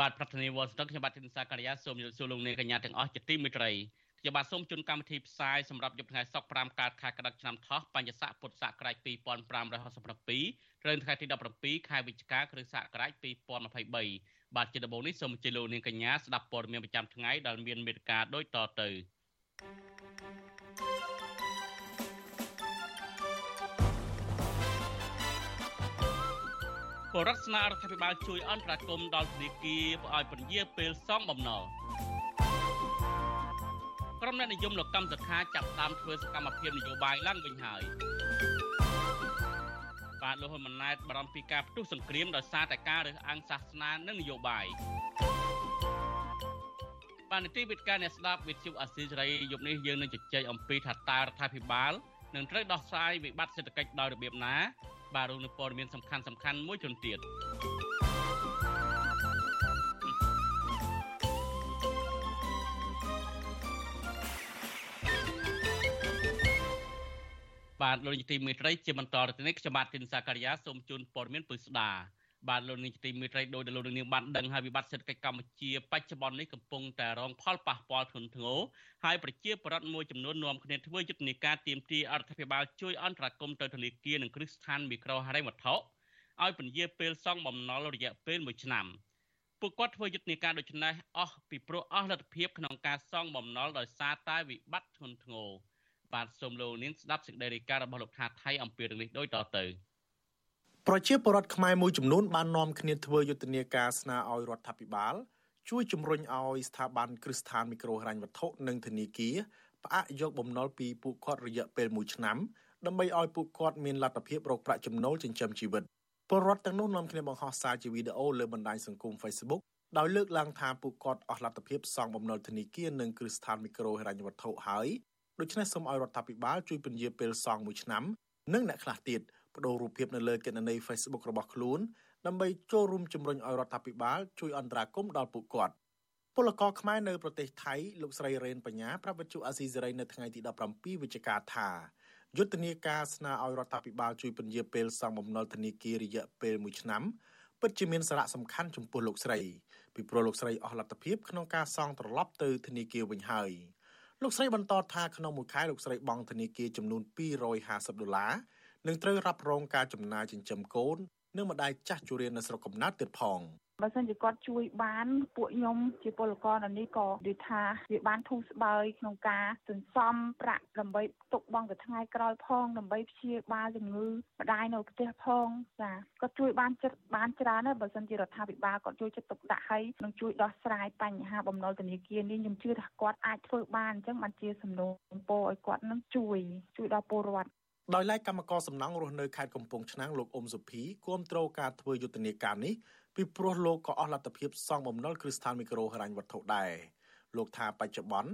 បាទប្រធានាធិបតីវ៉ាស៊ីនតោនខ្ញុំបាទធីនសាការីយ៉ាសូមជម្រាបសួរលោកអ្នកកញ្ញាទាំងអស់ជាទីមេត្រីខ្ញុំបាទសូមជូនកម្មវិធីផ្សាយសម្រាប់យប់ថ្ងៃសុក្រ5កើតខែកដិកឆ្នាំថោះបញ្ញស័កពុទ្ធសករាជ2567ត្រូវថ្ងៃទី17ខែវិច្ឆិកាគ្រិស្តសករាជ2023បាទជាដំបូងនេះសូមអញ្ជើញលោកនាងកញ្ញាស្ដាប់ព័ត៌មានប្រចាំថ្ងៃដែលមានមេត្តាដូចតទៅ បរដ្ឋស្នើរដ្ឋាភិបាលជួយអន្តរាគមន៍ដល់ធនាគារឲ្យពន្យាពេលសងបំណុលក្រុមអ្នកនិយមលោកកម្មសខាចាប់តាមធ្វើសកម្មភាពនយោបាយឡើងវិញហើយបាទលោកហ៊ុនម៉ាណែតបារម្ភពីការផ្ទុះសង្គ្រាមដោយសារតែការរើសអើងសាសនានិងនយោបាយបាទនីតិវិទ្យាអ្នកស្ដាប់វិទ្យុអាស៊ីសេរីយប់នេះយើងនឹងជជែកអំពីថាតើរដ្ឋាភិបាលនឹងត្រូវដោះស្រាយវិបត្តិសេដ្ឋកិច្ចដោយរបៀបណា បាទរួមនឹងព័ត៌មានសំខាន់សំខាន់មួយចំនួនទៀតបាទលោកនាយទីមេត្រីជាបន្តទៅនេះខ្ញុំបាទទីនសាការីយ៉ាសូមជូនព័ត៌មានពិស្ដា បាទលោកនាយទីមេត្រីដោយលោកនាងបានដឹងហើយវិបត្តិសេដ្ឋកិច្ចកម្ពុជាបច្ចុប្បន្ននេះកំពុងតែរងផលប៉ះពាល់ធ្ងន់ធ្ងរហើយប្រជាពលរដ្ឋមួយចំនួននាំគ្នាធ្វើយុទ្ធនាការទាមទារអរដ្ឋាភិបាលជួយអន្តរាគមន៍ទៅធនាគារនិងគ្រឹះស្ថានមីក្រូហិរញ្ញវត្ថុឲ្យពន្យាពេលសងបំណុលរយៈពេល1ឆ្នាំពួកគាត់ធ្វើយុទ្ធនាការដូចនេះអស់ពីព្រោះអស់លទ្ធភាពក្នុងការសងបំណុលដោយសារតែវិបត្តិធ្ងន់ធ្ងរបាទសូមលោកនាងស្ដាប់សេចក្តីរាយការណ៍របស់លោកថាថៃអំពីរឿងនេះដូចតទៅ ប្រជាពលរដ្ឋខ្មែរមួយចំនួនបាននាំគ្នាធ្វើយុទ្ធនាការស្នើឲ្យរដ្ឋាភិបាលជួយជំរុញឲ្យស្ថាប័នគ្រឹះស្ថានមីក្រូហិរញ្ញវត្ថុនិងធនាគារផ្អាកយកបំណុលពីពួកគាត់រយៈពេល1ឆ្នាំដើម្បីឲ្យពួកគាត់មានលទ្ធភាពរកប្រាក់ចំណូលចិញ្ចឹមជីវិតពលរដ្ឋទាំងនោះនាំគ្នាបង្ហោះសារជាវីដេអូលើបណ្ដាញសង្គម Facebook ដោយលើកឡើងថាពួកគាត់អស់លទ្ធភាពសងបំណុលធនាគារនិងគ្រឹះស្ថានមីក្រូហិរញ្ញវត្ថុហើយដូច្នេះសូមឲ្យរដ្ឋាភិបាលជួយពន្យាពេលសងមួយឆ្នាំនិងអ្នកខ្លះទៀត បដូររូបភាពនៅលើគណនី Facebook របស់ខ្លួនដើម្បីចូលរួមជំរុញឲ្យរដ្ឋាភិបាលជួយអន្តរាគមន៍ដល់ពួកគាត់ពលករខ្មែរនៅប្រទេសថៃលោកស្រីរ៉េនបញ្ញាប្រាប់វិទ្យុអាស៊ីសេរីនៅថ្ងៃទី17វិច្ឆិកាថាយុទ្ធនាការស្នើឲ្យរដ្ឋាភិបាលជួយពន្យាពេលសងបំណុលធនាគាររយៈពេល1ឆ្នាំពិតជាមានសារៈសំខាន់ចំពោះលោកស្រីពីព្រោះលោកស្រីអស់លទ្ធភាពក្នុងការសងត្រឡប់ទៅធនាគារវិញហើយលោកស្រីបន្តថាក្នុងមួយខែលោកស្រីបង់ធនាគារចំនួន250ដុល្លារ នឹងត្រូវរ៉ាប់រងការចំណាយចិញ្ចឹមកូននិងម្ដាយចាស់ជរានៅស្រុកកំណើតទៀតផងបើសិនជាគាត់ជួយបានពួកខ្ញុំជាពលករនៅនេះក៏និយាយថាវាបានធូរស្បើយក្នុងការសន្សំប្រាក់ដើម្បីទុកបង់ទៅថ្ងៃក្រោយផងដើម្បីព្យាបាលជំងឺម្ដាយនៅផ្ទះផងចាគាត់ជួយបានចិត្តបានច្រើនណាស់បើសិនជារដ្ឋាភិបាលគាត់ជួយចិត្តទុកដាក់ឲ្យនឹងជួយដោះស្រាយបញ្ហាបំណុលធនាគារនេះខ្ញុំជឿថាគាត់អាចធ្វើបានអញ្ចឹងបានជាសំណូមពរឲ្យគាត់នឹងជួយជួយដល់ពលរដ្ឋ ដោយឡែកកម្មករសំណង់រស់នៅខេត្តកំពង់ឆ្នាំងលោកអ៊ុំសុភីគាំទ្រការធ្វើយុទ្ធនាការនេះពីព្រោះលោកក៏អស់លទ្ធភាពសងបំណុលគ្រឹះស្ថានមីក្រូហិរញ្ញវត្ថុដែរលោកថាបច្ចុប្បន្ន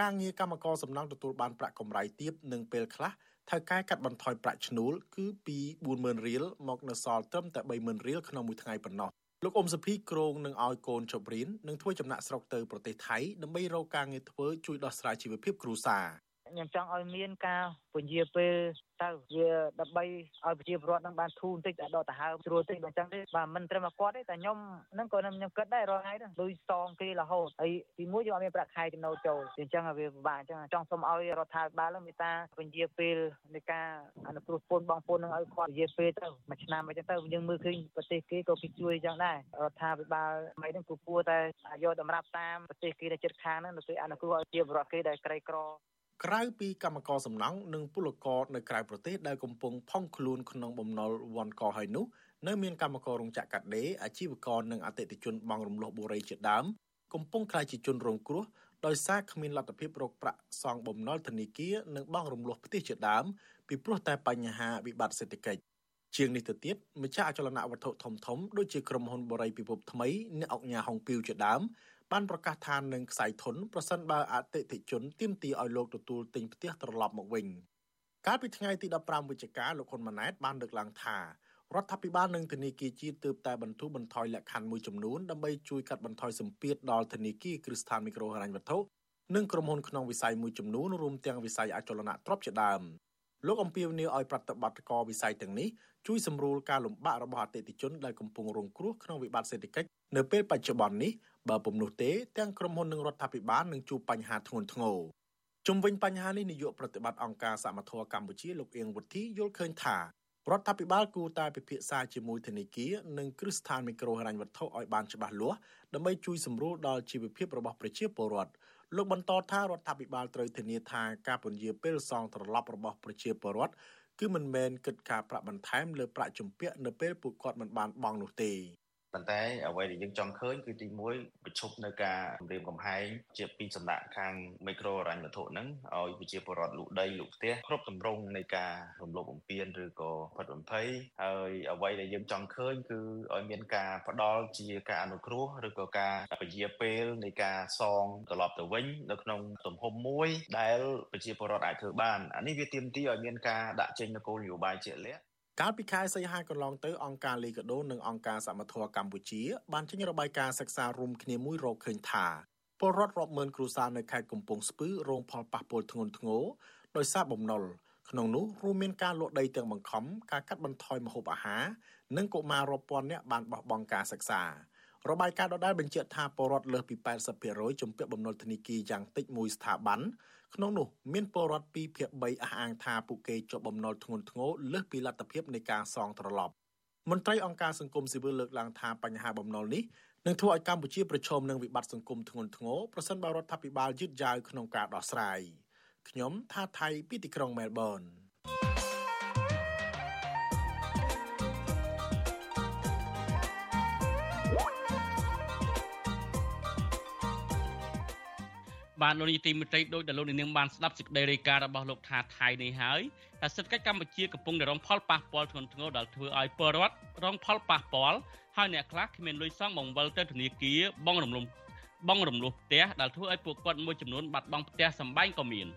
ការងារកម្មករសំណង់ទទួលបានប្រាក់កម្រៃទាបនិងពេលខ្លះថៅកែកាត់បន្ថយប្រាក់ឈ្នួលគឺពី40000រៀលមកនៅសល់ត្រឹមតែ30000រៀលក្នុងមួយថ្ងៃប៉ុណ្ណោះលោកអ៊ុំសុភីក្រងនឹងឲ្យកូនជប់រៀននិងធ្វើចំណាក់ស្រុកទៅប្រទេសថៃដើម្បីរកការងារធ្វើជួយដោះស្រាយជីវភាពគ្រួសារ ខ្ញុំចង់ឲ្យមានការពន្យាពេលទៅវាដើម្បីឲ្យប្រជាពលរដ្ឋនឹងបានធូរបន្តិចតែដកទៅហើមស្រួលតិចបើចឹងទេបាទមិនត្រឹមតែគាត់ទេតែខ្ញុំហ្នឹងក៏ខ្ញុំគិតដែររាល់ថ្ងៃហ្នឹងលុយសងគេរហូតហើយទីមួយយើងអត់មានប្រាក់ខែចំណូលចូលអញ្ចឹងវាពិបាកអញ្ចឹងចង់សុំឲ្យរដ្ឋាភិបាលមេត្តាពន្យាពេលនៃការអនុគ្រោះពន្ធបងប្អូននឹងឲ្យគាត់ពន្យាពេលទៅមួយឆ្នាំអញ្ចឹងទៅយើងមើលឃើញប្រទេសគេក៏គេជួយអញ្ចឹងដែររដ្ឋាភិបាលមិនហ្នឹងគួរតែយកតម្រាប់តាមប្រទេសគេដែលជិតខាងហ្នឹងទៅអនុគ្រោះឲ្យជាបរិវត្តគេដែលក្រីក្រ ក្រៅពីកម្មករសំណង់និងពលករនៅក្រៅប្រទេសដែលកំពុងផុងខ្លួនក្នុងបំណុលវ័នកហើយនោះនៅមានកម្មកររោងចក្រកាត់ដេរអាជីវករនិងអតិថិជនបង់រំលោះបុរីជាដើមកំពុងក្លាយជាជនរងគ្រោះដោយសារគ្មានលទ្ធភាពរកប្រាក់សងបំណុលធនាគារនិងបង់រំលោះផ្ទះជាដើមពីព្រោះតែបញ្ហាវិបត្តិសេដ្ឋកិច្ចជាងនេះទៅទៀតម្ចាស់អចលនវត្ថុធំធំដូចជាក្រុមហ៊ុនបរិយពិភពថ្មីអ្នកអង្គញាហុងពីវជាដើម បានប្រកាសថានឹងខ្សែធនប្រសិនបើអតិថិជនទាមទារឲ្យលោកទទួលទិញផ្ទះត្រឡប់មកវិញកាលពីថ្ងៃទី15វិច្ឆិកាលោកហ៊ុនម៉ាណែតបានលើកឡើងថារដ្ឋាភិបាលនិងធនាគារជាតិទើបតែបន្ធូរបន្ថយលក្ខខណ្ឌមួយចំនួនដើម្បីជួយកាត់បន្ថយសម្ពាធដល់ធនាគារគ្រឹះស្ថានមីក្រូហិរញ្ញវត្ថុនិងក្រុមហ៊ុនក្នុងវិស័យមួយចំនួនរួមទាំងវិស័យអចលនទ្រព្យជាដើមលោកអំពីវនីឲ្យប្រតិបត្តិការវិស័យទាំងនេះជួយសម្រួលការលំបាករបស់អតិថិជនដែលកំពុងរងគ្រោះក្នុងវិបត្តិសេដ្ឋកិច្ច នៅពេលបច្ចុប្បន្ននេះបើពុំនោះទេទាំងក្រុមហ៊ុននិងរដ្ឋាភិបាលនឹងជួបបញ្ហាធ្ងន់ធ្ងរជុំវិញបញ្ហានេះនាយកប្រតិបត្តិអង្គការសមត្ថៈកម្ពុជាលោកអៀងវុធីយល់ឃើញថារដ្ឋាភិបាលគួរតែពិភាក្សាជាមួយធនាគារនិងគ្រឹះស្ថានមីក្រូហិរញ្ញវត្ថុឲ្យបានច្បាស់លាស់ដើម្បីជួយសម្រួលដល់ជីវភាពរបស់ប្រជាពលរដ្ឋលោកបន្តថារដ្ឋាភិបាលត្រូវធានាថាការពន្យាពេលសងត្រឡប់របស់ប្រជាពលរដ្ឋគឺមិនមែនគិតការប្រាក់បន្ថែមលើប្រាក់ជំពាក់នៅពេលពួកគាត់មិនបានបង់នោះទេ ប៉ុន្តែអ្វីដែលយើងចង់ឃើញគឺទី1ប្រឈប់នៅការគម្រាមកំហែងជាពីសំណាក់ខាងមីក្រូរញ្ញវត្ថុហ្នឹងឲ្យប្រជាពលរដ្ឋលក់ដីលក់ផ្ទះគ្រប់ទម្រង់នៃការរំលោភបំពានឬក៏ផិតបំភ័យហើយអ្វីដែលយើងចង់ឃើញគឺឲ្យមានការផ្ដល់ជាការអនុគ្រោះឬក៏ការពជាពេលនៃការសងត្រឡប់ទៅវិញ នៅក្នុងទំហំមួយដែលប្រជាពលរដ្ឋអាចធ្វើបានអានេះវាទាមទារឲ្យមានការដាក់ចេញនូវគោលនយោបាយជាក់លាក់ កាលពីខែសីហាកន្លងទៅអង្គការលីកាដូនិងអង្គការសមត្ថៈកម្ពុជាបានចេញរបាយការណ៍សិក្សារួមគ្នាមួយរកឃើញថាពលរដ្ឋរាប់ម៉ឺនគ្រួសារនៅខេត្តកំពង់ស្ពឺរងផលប៉ះពាល់ធ្ងន់ធ្ងរដោយសារបំណុលក្នុងនោះរួមមានការលក់ដីទាំងបង្ខំការកាត់បន្ថយម្ហូបអាហារនិងកុមាររាប់ពាន់នាក់បានបោះបង់ការសិក្សារបាយការណ៍ដដែលបញ្ជាក់ថាពលរដ្ឋលើសពី80%ជំពាក់បំណុលធនាគារយ៉ាងតិចមួយស្ថាប័ន ក្នុងនោះមានពលរដ្ឋ2ភាគ3អះអាងថាពួកគេជាប់បំណុលធ្ងន់ធ្ងរលើសពីលទ្ធភាពនៃការសងត្រឡប់មន្ត្រីអង្គការសង្គមស៊ីវិលលើកឡើងថាបញ្ហាបំណុលនេះនឹងធ្វើឲ្យកម្ពុជាប្រឈមនឹងវិបត្តិសង្គមធ្ងន់ធ្ងរប្រសិនបើរដ្ឋាភិបាលយឺតយ៉ាវក្នុងការដោះស្រាយខ្ញុំថាថៃពីទីក្រុងមែលប៊ន បានលោកនាយទីមេត្រីដោយដែលលោកនាងបានស្ដាប់សេចក្តីរាយការណ៍របស់លោកថាថៃនេះហើយថាសេដ្ឋកិច្ចកម្ពុជាកំពុងតែរងផលប៉ះពាល់ធ្ងន់ធ្ងរដែលធ្វើឲ្យពលរដ្ឋរងផលប៉ះពាល់ហើយអ្នកខ្លះគ្មានលុយសងបង្វិលទៅធនាគារបងរំលំបងរំលោះផ្ទះដែលធ្វើឲ្យពួកគាត់មួយចំនួនបាត់បង់ផ្ទះសម្បែងក៏មាន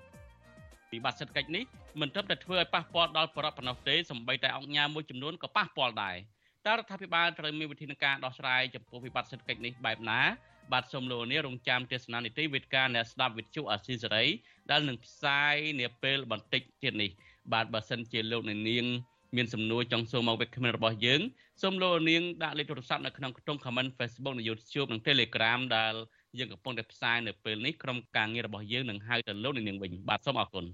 វិបត្តិសេដ្ឋកិច្ចនេះមិនត្រឹមតែធ្វើឲ្យប៉ះពាល់ដល់ប្រជាប៉ុណ្ណោះទេសម្បីតែអង្គការមួយចំនួនក៏ប៉ះពាល់ដែរតើរដ្ឋាភិបាលត្រូវមានវិធានការដោះស្រាយចំពោះវិបត្តិសេដ្ឋកិច្ចនេះបែបណា បាទសូមលោកនាងរងចាំទស្សនានីតិវិទ្យាអ្នកស្ដាប់វិទ្យុអាស៊ីសេរីដែលនឹងផ្សាយនាពេលបន្តិចទៀតនេះបាទបើសិនជាលោកនាងមានសំណួរចង់សួរមកវិក្កាមរបស់យើងសូមលោកនាងដាក់លេខទូរស័ព្ទនៅក្នុងខ្ទង់ comment Facebook និង YouTube និង Telegram ដែលយើងកំពុងតែផ្សាយនៅពេលនេះក្រុមការងាររបស់យើងនឹងហៅទៅលោកនាងវិញបាទសូមអរគុណ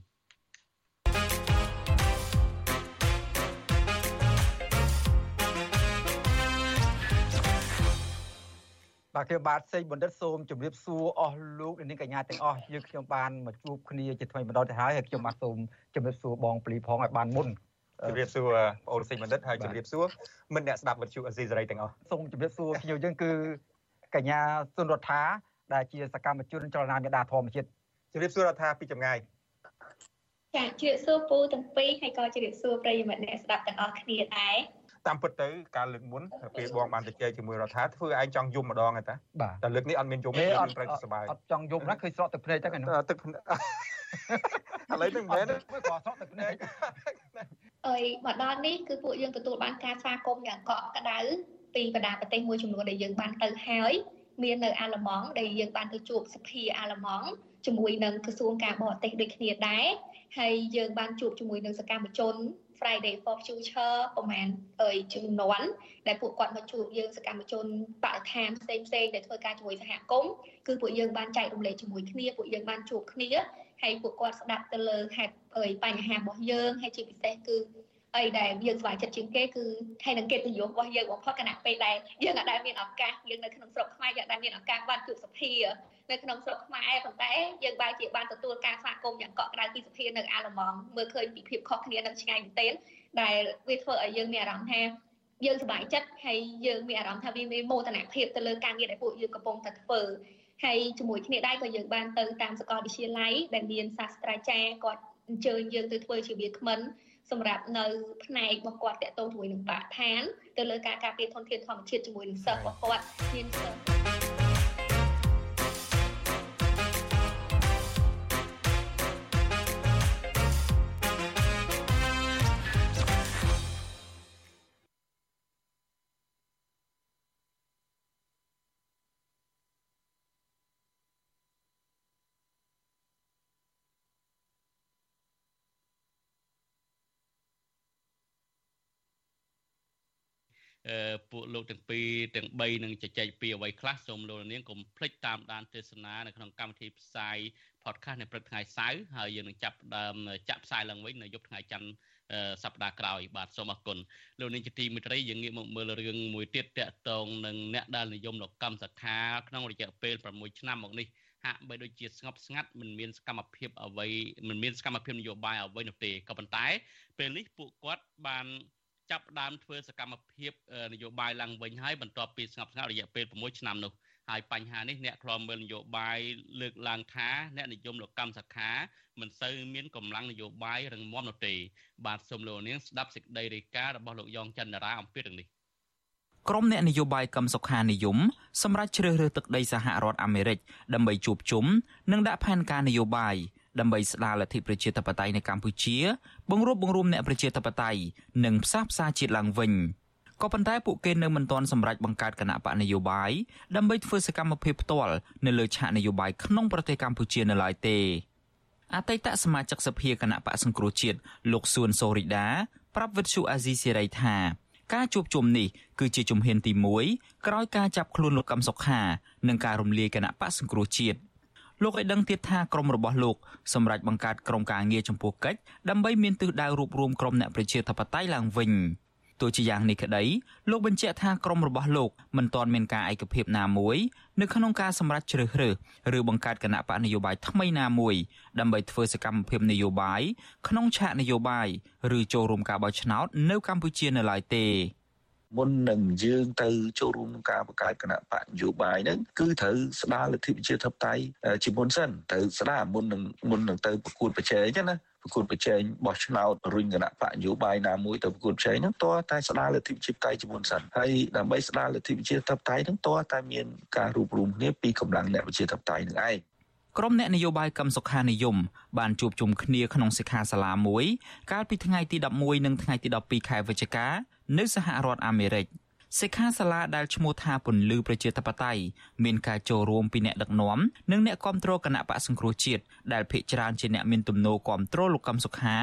បាទខ្ញុំបាទសេងបណ្ឌិតសូមជម្រាបសួរអស់លោកនាងកញ្ញាទាំងអស់យើងខ្ញុំបានមកជួបគ្នាជាថ្មីម្ដងទៅហើយហើយខ្ញុំបាទសូមជម្រាបសួរបងពលីផងឲ្យបានមុនជម្រាបសួរបងអូនសេងបណ្ឌិតហើយជម្រាបសួរមិត្តអ្នកស្ដាប់វិទ្យុអេស៊ីសេរីទាំងអស់សូមជម្រាបសួរខ្ញុំយើងគឺកញ្ញាសុនរដ្ឋាដែលជាសកម្មជនចលនាមេដាធម្មជាតិជម្រាបសួររដ្ឋាពីចម្ងាយចាជម្រាបសួរពូទាំងពីរហើយក៏ជម្រាបសួរប្រិយមិត្តអ្នកស្ដាប់ទាំងអស់គ្នាដែរ តាមពិតទៅការលើកមុនពេលបងបានទៅជែកជាមួយរដ្ឋាធ្វើឯងចង់យំម្ដងហ្នឹងតាតែលើកនេះអត់មានយំទេអត់ត្រូវសុបាយអត់ចង់យំណាឃើញស្រក់ទឹកភ្នែកតែគេនោះទឹកឥឡូវនឹងមែនគាត់ស្រក់ទឹកភ្នែកអីមកដល់នេះគឺពួកយើងទទួលបានការស្វាគមន៍យ៉ាងកក់ក្ដៅពីបណ្ដាប្រទេសមួយចំនួនដែលយើងបានទៅហើយមាននៅអាល្លឺម៉ង់ដែលយើងបានទៅជួបសភាអាល្លឺម៉ង់ជាមួយនឹងក្រសួងការបរទេសដូចគ្នាដែរហើយយើងបានជួបជាមួយនឹងសកម្មជន Friday for Future ប្រហែលអើយជំនាន់ដែលពួកគាត់មកជួបយើងសកម្មជនបរិស្ថានផ្សេងផ្សេងដែលធ្វើការជាមួយសហគមន៍គឺពួកយើងបានចែករំលែកជាមួយគ្នាពួកយើងបានជួបគ្នាហើយពួកគាត់ស្ដាប់ទៅលើហេតុអើយបញ្ហារបស់យើងហើយជាពិសេសគឺ អីដែលយើងស្វែងចិត្តជាងគេគឺហើយនឹងកិត្តិយសរបស់យើងបំផុតគណៈពេលដែលយើងអាចដែលមានឱកាសយើងនៅក្នុងស្រុកខ្មែរយើងដែលមានឱកាសបានជួបសភានៅក្នុងស្រុកខ្មែរប៉ុន្តែយើងបែរជាបានទទួលការស្វាគមន៍យ៉ាងកក់ក្ដៅពីសភានៅអាឡម៉ង់មើលឃើញពីភាពខុសគ្នានឹងឆ្ងាយមែនទែនដែលវាធ្វើឲ្យយើងមានអារម្មណ៍ថាយើងសប្បាយចិត្តហើយយើងមានអារម្មណ៍ថាវាមានមោទនភាពទៅលើការងារដែលពួកយើងកំពុងតែធ្វើហើយជាមួយគ្នាដែរក៏យើងបានទៅតាមសាកលវិទ្យាល័យដែលមានសាស្ត្រាចារ្យគាត់អញ្ជើញយើងទៅធ្វើជាវាគ្មិន សម្រាប់នៅផ្នែករបស់គាត់តកតងជាមួយនឹងបរិស្ថានទៅលើការការពារធនធានធម្មជាតិជាមួយនឹងសិស្សរបស់គាត់មានសិស្ស ពួកលោកទាំងពីរទាំង3នឹងជជែកពីអ្វីខ្លះសូមលោកនាងកុំភ្លេចតាមដានទេសនានៅក្នុងកម្មវិធីផ្សាយ podcast នៅព្រឹកថ្ងៃសៅរ៍ហើយយើងនឹងចាប់ដើមចាក់ផ្សាយឡើងវិញនៅយប់ថ្ងៃច័ន្ទសប្តាហ៍ក្រោយបាទសូមអរគុណលោកនាងជាទីមេត្រីយើងងាកមកមើលរឿងមួយទៀតតកតងនឹងអ្នកដែលនិយមលោកកម្មសខាក្នុងរយៈពេល6ឆ្នាំមកនេះហាក់បីដូចជាស្ងប់ស្ងាត់មិនមានសកម្មភាពអ្វីមិនមានសកម្មភាពនយោបាយអ្វីនោះទេក៏ប៉ុន្តែពេលនេះពួកគាត់បាន ចាប់ផ្ដើមធ្វើសកម្មភាពនយោបាយឡើងវិញហើយបន្ទាប់ពីស្ងប់ស្ងាត់រយៈពេល6ឆ្នាំនោះហើយបញ្ហានេះអ្នកខ្លាំមើលនយោបាយលើកឡើងថាអ្នកនិយមលោកកម្មសខាមិនសូវមានកម្លាំងនយោបាយរឹងមាំនោះទេ បាទសូមលោកនាងស្ដាប់សេចក្តីរាយការណ៍របស់លោកយ៉ងច័ន្ទរាអំពីរឿងនេះក្រុមអ្នកនយោបាយកម្មសុខានិយមសម្រាប់ជ្រើសរើសទឹកដីសហរដ្ឋអាមេរិកដើម្បីជួបជុំនិងដាក់ផែនការនយោបាយ ដើម្បីស្ដារលទ្ធិប្រជាធិបតេយ្យនៅកម្ពុជា បង្រួបបង្រួមអ្នកប្រជាធិបតេយ្យនិងផ្សះផ្សាជាតិឡើងវិញក៏ប៉ុន្តែពួកគេនៅមិនទាន់សម្រេចបង្កើតគណៈបកនយោបាយដើម្បីធ្វើសកម្មភាពផ្ទាល់នៅលើឆាកនយោបាយក្នុងប្រទេសកម្ពុជានៅឡើយទេអតីតសមាជិកសភាគណៈបកសង្គ្រោះជាតិលោកសួនសូរីដាប្រាប់វិទ្យុអាស៊ីសេរីថាការជួបជុំនេះគឺជាជំហានទី1ក្រោយការចាប់ខ្លួនលោកកឹមសុខានិងការរំលាយគណៈបកសង្គ្រោះជាតិ លោកឲ្យដឹងទៀតថាក្រមរបស់លោកសម្រាប់បង្កើតក្រុមការងារចំពោះកិច្ចដើម្បីមានទិសដៅរួបរวมក្រុមអ្នកប្រជាធិបតេយ្យឡើងវិញទោះជាយ៉ាងនេះក្តីលោកបញ្ជាក់ថាក្រុមរបស់លោកមិនទាន់មានការឯកភាពណាមួយនៅក្នុងការសម្រេចជ្រើសរើសឬបង្កើតគណៈបកនយោបាយថ្មីណាមួយដើម្បីធ្វើសកម្មភាពនយោបាយក្នុងឆាកនយោបាយឬចូលរួមការបោះឆ្នោតនៅកម្ពុជានៅឡើយទេ មុននឹងយើងទៅចូលរួមក្នុងការបង្កើតគណៈបកនយោបាយហ្នឹងគឺត្រូវស្ដារលទ្ធិប្រជាធិបតេយ្យជាមុនសិនត្រូវស្ដារមុននឹងមុននឹងទៅប្រកួតប្រជែងណាប្រកួតប្រជែងបោះឆ្នោតរុញគណៈបកនយោបាយណាមួយទៅប្រកួតប្រជែងហ្នឹងតើតែស្ដារលទ្ធិប្រជាធិបតេយ្យជាមុនសិនហើយដើម្បីស្ដារលទ្ធិប្រជាធិបតេយ្យហ្នឹងតើតែមានការរួបរวมគ្នាពីកម្លាំងអ្នកប្រជាធិបតេយ្យនឹងឯង ក្រុមអ្នកនយោបាយកម្មសុខានិយមបានជួបជុំគ្នាក្នុងសិក្ខាសាលាមួយ កាលពីថ្ងៃទី11និងថ្ងៃទី12ខែវិច្ឆិកានៅសហរដ្ឋអាមេរិកសិក្ខាសាលាដែលឈ្មោះថាពន្លឺប្រជាធិបតេយ្យមានការចូលរួមពីអ្នកដឹកនាំនិងអ្នកគ្រប់គ្រងគណៈបកសង្គ្រោះជាតិដែលភាគច្រើនជាអ្នកមានទំនោរគ្រប់គ្រងលោកកឹមសុខា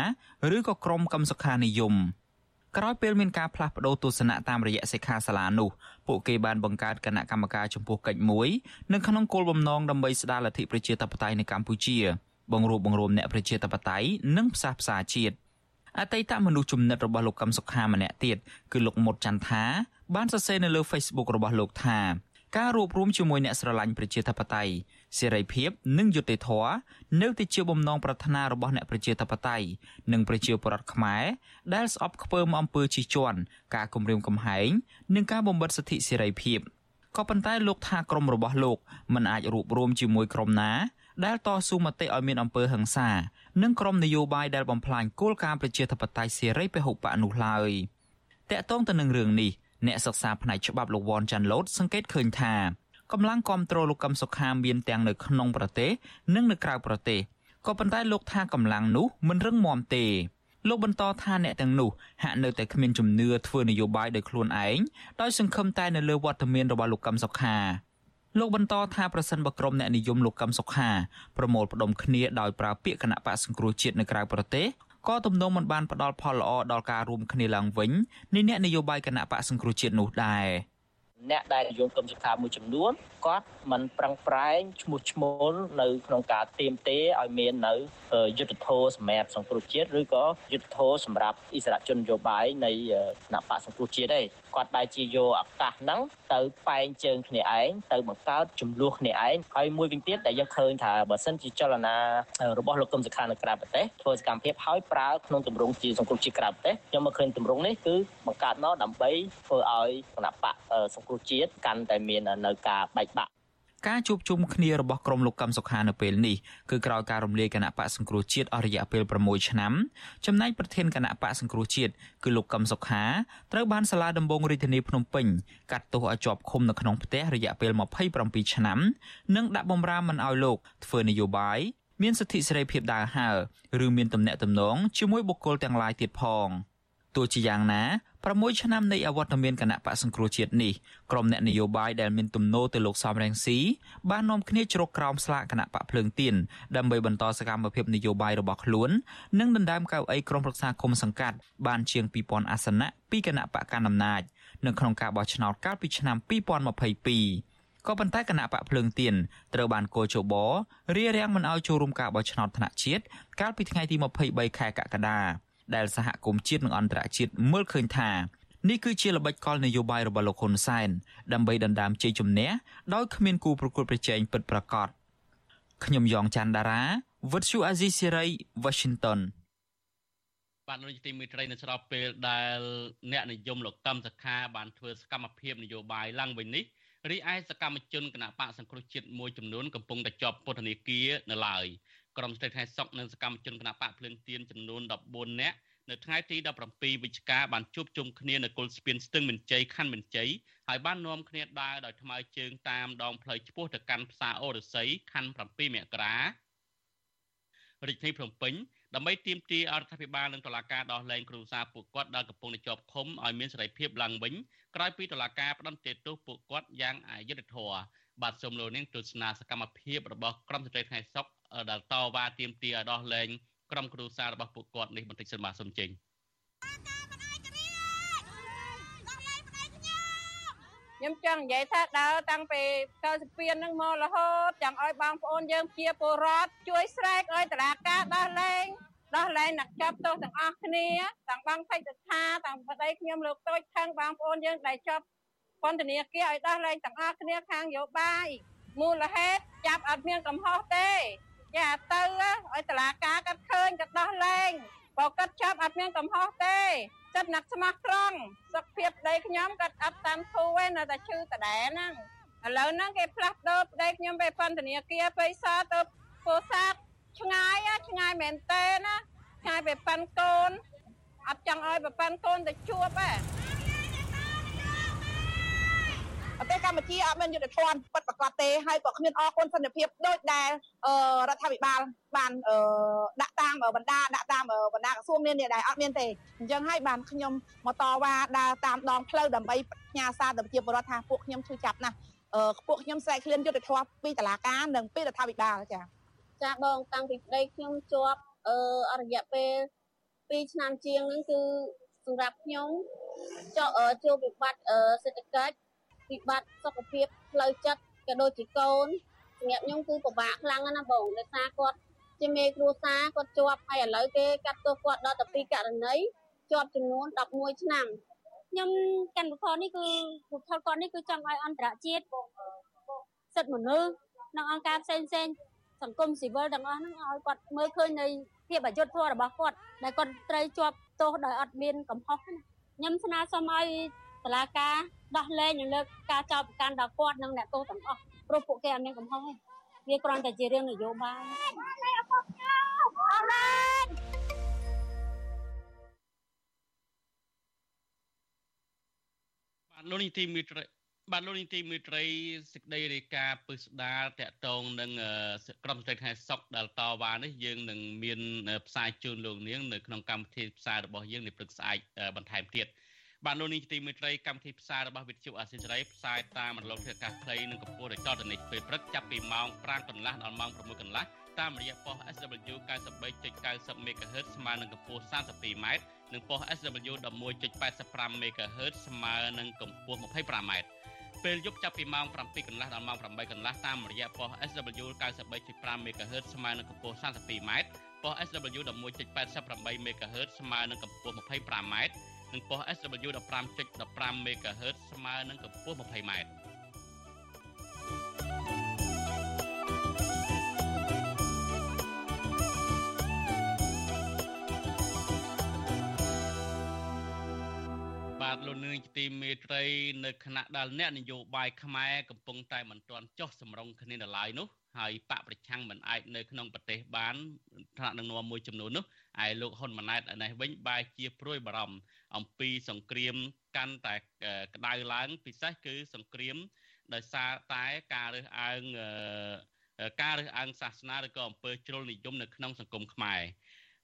ឬក៏ក្រុមកឹមសុខានិយម ក្រោយពេលមានការផ្លាស់ប្តូរទស្សនៈតាមរយៈសិក្ខាសាលានោះពួកគេបានបង្កើតគណៈកម្មការចំពោះកិច្ចមួយនៅក្នុងគោលបំណងដើម្បីស្ដារលទ្ធិប្រជាធិបតេយ្យនៅកម្ពុជា បង្រួបបង្រួមអ្នកប្រជាធិបតេយ្យនិងផ្សះផ្សាជាតិអតីតមនុស្សជំនិតរបស់លោកកឹមសុខាម្នាក់ទៀតគឺលោកមុតចន្ទថាបានសរសេរនៅលើ Facebook របស់លោកថា ការរួបរวมជាមួយអ្នកស្រឡាញ់ប្រជាធិបតេយ្យសេរីភាពនិងយុត្តិធម៌នៅតែជាបំណងប្រាថ្នារបស់អ្នកប្រជាធិបតេយ្យនិងប្រជាពលរដ្ឋខ្មែរដែលស្អប់ខ្ពើមអំពើជិះជាន់ការគំរាមកំហែងនិងការបំបិទសិទ្ធិសេរីភាពក៏ប៉ុន្តែលោកថាក្រមរបស់លោកមិនអាចរួបរวมជាមួយក្រមណាដែលតស៊ូមតិឲ្យមានអំពើហិង្សានិងក្រមនយោបាយដែលបំផ្លាញគោលការណ៍ប្រជាធិបតេយ្យសេរីពហុបកនោះឡើយតកតងទៅនឹងរឿងនេះ អ្នកសិក្សាផ្នែកច្បាប់លោកវ៉ាន់ចាន់ឡូតសង្កេតឃើញថាកម្លាំងគ្រប់គ្រងលោកកឹមសុខាមានទាំងនៅក្នុងប្រទេសនិងនៅក្រៅប្រទេសក៏ប៉ុន្តែលោកថាកម្លាំងនោះមិនរឹងមាំទេលោកបន្តថាអ្នកទាំងនោះហាក់នៅតែគ្មានជំនឿធ្វើនយោបាយដោយខ្លួនឯងដោយសង្ឃឹមតែនៅលើវត្តមានរបស់លោកកឹមសុខាលោកបន្តថាប្រសិនបើក្រុមអ្នកនិយមលោកកឹមសុខាប្រមូលផ្ដុំគ្នាដោយប្រើពាក្យគណៈបកសង្គ្រោះជាតិនៅក្រៅប្រទេស ក៏ទំនងមិនបានផ្ដល់ផលល្អដល់ការរួមគ្នាឡើងវិញនៃអ្នកនយោបាយគណៈបកសង្គ្រោះជាតិនោះដែរអ្នកដែលនិយមគមសុខាមួយចំនួនគាត់មិនប្រឹងប្រែងឈ្មោះឈ្មោលនៅក្នុងការទៀមទេឲ្យមាននៅយុទ្ធធរសម្រាប់សង្គ្រោះជាតិឬក៏យុទ្ធធរសម្រាប់អិសរាជជននយោបាយនៃគណៈបកសង្គ្រោះជាតិទេ គាត់បែរជាយកឱកាសហ្នឹងទៅបែងជើងគ្នាឯងទៅបង្កើតចំនួនគ្នាឯងហើយមួយវិញទៀតដែលយើងឃើញថាបើសិនជាចលនារបស់លោកកឹមសុខានៅក្រៅប្រទេសធ្វើសកម្មភាពហើយប្រើក្នុងទម្រង់ជាសង្គមជាតិក្រៅប្រទេសខ្ញុំមកឃើញទម្រង់នេះគឺបង្កើតមកដើម្បីធ្វើឲ្យគណៈបកសង្គ្រោះជាតិកាន់តែមាននៅការបែកបាក់ ការជួបជុំគ្នារបស់ក្រុមលោកកឹមសុខានៅពេលនេះគឺក្រោយការរំលាយគណៈបកសង្គ្រោះជាតិអស់រយៈពេល6ឆ្នាំចំណែកប្រធានគណៈបកសង្គ្រោះជាតិគឺលោកកឹមសុខាត្រូវបានសាលាដំបងរាជធានីភ្នំពេញកាត់ទោសឲ្យជាប់ឃុំនៅក្នុងផ្ទះរយៈពេល27ឆ្នាំ និងដាក់បំរាមមិនឲ្យលោកធ្វើនយោបាយមានសិទ្ធិសេរីភាពដើរហើរឬមានទំនាក់ទំនងជាមួយបុគ្គលទាំងឡាយទៀតផង ទោះជាយ៉ាងណា6ឆ្នាំនៃអវត្តមានគណៈបកសង្គ្រោះជាតិនេះក្រុមអ្នកនយោបាយដែលមានទំនោរទៅលោកសំរងស៊ីបាននាំគ្នាជ្រកក្រោមស្លាកគណៈបកភ្លើងទៀនដើម្បីបន្តសកម្មភាពនយោបាយរបស់ខ្លួននិងដណ្ដើមកៅអីក្រុមប្រឹក្សាគុំសង្កាត់បានជាង2000អាសនៈពីគណៈបកកណ្ដាលអំណាចនៅក្នុងការបោះឆ្នោតកាលពីឆ្នាំ2022ក៏ប៉ុន្តែគណៈបកភ្លើងទៀនត្រូវបានកោជបរារាំងមិនឲ្យចូលរួមការបោះឆ្នោតថ្នាក់ជាតិកាលពីថ្ងៃទី23ខែកក្កដា ដែលសហគមន៍ជាតិនិងអន្តរជាតិមើលឃើញថានេះគឺជាល្បិចកលនយោបាយរបស់លោកហ៊ុនសែនដើម្បីដណ្ដើមជ័យជំនះដោយគ្មានគូប្រកួតប្រជែងពិតប្រាកដខ្ញុំយ៉ងច័ន្ទដារាវិទ្យុអាស៊ីសេរី Washington បាទលោកទីមេត្រីនៅស្របពេលដែលអ្នកនិយមលោកកឹមសខាបានធ្វើសកម្មភាពនយោបាយឡើងវិញនេះរីឯសកម្មជនគណៈបកសង្គ្រោះជាតិមួយចំនួនកំពុងតែជាប់ពន្ធនាគារនៅឡើយ ក្រុមស្ត្រីថៃសុកនិងសកម្មជនគណៈបកភ្លើងទៀនចំនួន14នាក់នៅថ្ងៃទី17វិច្ឆិកាបានជួបជុំគ្នានៅគុលស្ពានស្ទឹងមានជ័យខណ្ឌមានជ័យហើយបាននាំគ្នាដើរដោយថ្មើរជើងតាមដងផ្លូវឆ្ពោះទៅកាន់ផ្សារអូរស័យខណ្ឌ7មករារាជធានីភ្នំពេញដើម្បីទាមទាររដ្ឋាភិបាលនិងតុលាការដោះលែងគ្រូសាពួកគាត់ដែលកំពុងតែជាប់ឃុំឲ្យមានសេរីភាពឡើងវិញក្រោយពីតុលាការផ្តន្ទាទោសពួកគាត់យ៉ាងអយុត្តិធម៌បាទសូមលោកនាងទស្សនាសកម្មភាពរបស់ក្រុមស្ត្រីថ្ងៃសុក ដែលតវ៉ាទាមទារឲ្យដោះលែងក្រុមគ្រួសាររបស់ពួកគាត់នេះបន្តិចសិនបាទសូមចេញខ្ញុំចង់និយាយថាដើរតាំងពី92ហ្នឹងមករហូតចង់ឲ្យបងប្អូនយើងជាពលរដ្ឋជួយស្រែកឲ្យតឡាការដោះលែងដោះលែងអ្នកចាប់ទោសទាំងអស់គ្នាទាំងបងផេចថាទាំងប្តីខ្ញុំលោកតូចខាងបងប្អូនយើងដែលជាប់ពន្ធនាគារឲ្យដោះលែងទាំងអស់គ្នាខាងយោបាយមូលហេតុចាប់អត់មានកំហុសទេ យ៉ាទៅឲ្យតឡាការកាត់ឃើញកាត់ដោះលែងបើកាត់ចាប់អត់មានកំហុសទេចិត្តណាក់ស្មោះត្រង់សុខភាពប្តីខ្ញុំកាត់អត់តាមធូរឯនៅតែឈឺដដែលហ្នឹងឥឡូវហ្នឹងគេផ្លាស់ប្ដូរប្តីខ្ញុំទៅពន្ធនាគារបិសាទៅពោធិ៍សាត់ឆ្ងាយឆ្ងាយមែនតើណាឆ្ងាយទៅប៉ាន់កូនអត់ចង់ឲ្យប៉ាន់កូនទៅជួបទេ ប្រទេសកម្ពុជាអត់មានយុទ្ធធនពិតប្រាកដទេហើយក៏គ្មានអគុណសន្តិភាពដូចដែលរដ្ឋាភិបាលបានដាក់តាមបណ្ដាដាក់តាមបណ្ដាក្រសួងនានាដែលអត់មានទេអញ្ចឹងហើយបានខ្ញុំមកតវ៉ាដើរតាមដងផ្លូវដើម្បីផ្ញើសារទៅប្រជាពលរដ្ឋថាពួកខ្ញុំឈឺចាប់ណាស់ពួកខ្ញុំស្រែកឃ្លានយុទ្ធធម៌ពីតុលាការនិងពីរដ្ឋាភិបាលចា៎ចាបងតាំងពីប្តីខ្ញុំជាប់អរយៈពេល2ឆ្នាំជាងហ្នឹងគឺសម្រាប់ខ្ញុំចុះជួបវិបត្តិសេដ្ឋកិច្ច វិបត្តិសុខភាពផ្លូវចិត្តក៏ដូចជាកូនសម្រាប់ខ្ញុំគឺពិបាកខ្លាំងណាស់បងដោយសារគាត់ជាមេគ្រួសារគាត់ជាប់ហើយឥឡូវគេកាត់ទោសគាត់ដល់ទៅ2ករណីជាប់ចំនួន11ឆ្នាំខ្ញុំកាន់វិខនេះគឺវិខគាត់នេះគឺចង់ឲ្យអន្តរជាតិសិទ្ធិមនុស្សនិងអង្គការផ្សេងផ្សេងសង្គមស៊ីវិលទាំងអស់ហ្នឹងឲ្យគាត់មើលឃើញនៃភាពអយុត្តិធម៌របស់គាត់ដែលគាត់ត្រូវជាប់ទោសដោយអត់មានកំហុសណាខ្ញុំស្នើសុំឲ្យ តឡាការដោះលែងនិងលើកការចោទប្រកាន់ដល់គាត់និងអ្នកទោសទាំងអស់ព្រោះពួកគេអត់មានកំហុសទេវាគ្រាន់តែជារឿងនយោបាយអរឡែងបាទលោកនីតិមេត្រីបាទលោកនីតិមេត្រីសេចក្តីរាយការណ៍ពឹស្ដាលតកតងនឹងក្រុមស្ត្រីខែសុកដែលតវ៉ានេះយើងនឹងមានផ្សាយជូនលោកនាងនៅក្នុងកម្មវិធីផ្សាយរបស់យើងនៅព្រឹកស្អែកបន្ថែមទៀតបាទ លោកនាងទីមេត្រីកម្មវិធីផ្សាយរបស់វិទ្យុអាស៊ីសេរីផ្សាយតាមរលកធាតុអាកាសខ្លីនិងកម្ពស់ដូចតទៅនេះពេលព្រឹកចាប់ពីម៉ោង5កន្លះដល់ម៉ោង6កន្លះតាមរយៈប៉ុស SW 93.90 MHz ស្មើនឹងកម្ពស់ 32m និងប៉ុស SW 11.85 MHz ស្មើនឹងកម្ពស់ 25m ពេលយប់ចាប់ពីម៉ោង7កន្លះដល់ម៉ោង8កន្លះតាមរយៈប៉ុស SW 93.5 MHz ស្មើនឹងកម្ពស់ 32m ប៉ុស SW 11.88 MHz ស្មើនឹងកម្ពស់ 25m និងប៉ុស SW 15.15 MHz ស្មើនឹងកម្ពស់ 20m បាទលោកនាងទីមេត្រីនៅខណៈដែលអ្នកនយោបាយខ្មែរកំពុងតែមិនទាន់ចុះសម្រុងគ្នានៅឡើយនោះហើយបកប្រឆាំងមិនអាចនៅក្នុងប្រទេសបានថ្នាក់ដឹកនាំមួយចំនួននោះឯលោកហ៊ុនម៉ាណែតនេះវិញបែរជាព្រួយបារម្ភ អំពីសង្គ្រាមកាន់តែក្តៅឡើង ពិសេសគឺសង្គ្រាមដោយសារតែការរើសអើងការរើសអើងសាសនាឬក៏អំពើជ្រុលនិយមនៅក្នុងសង្គមខ្មែរ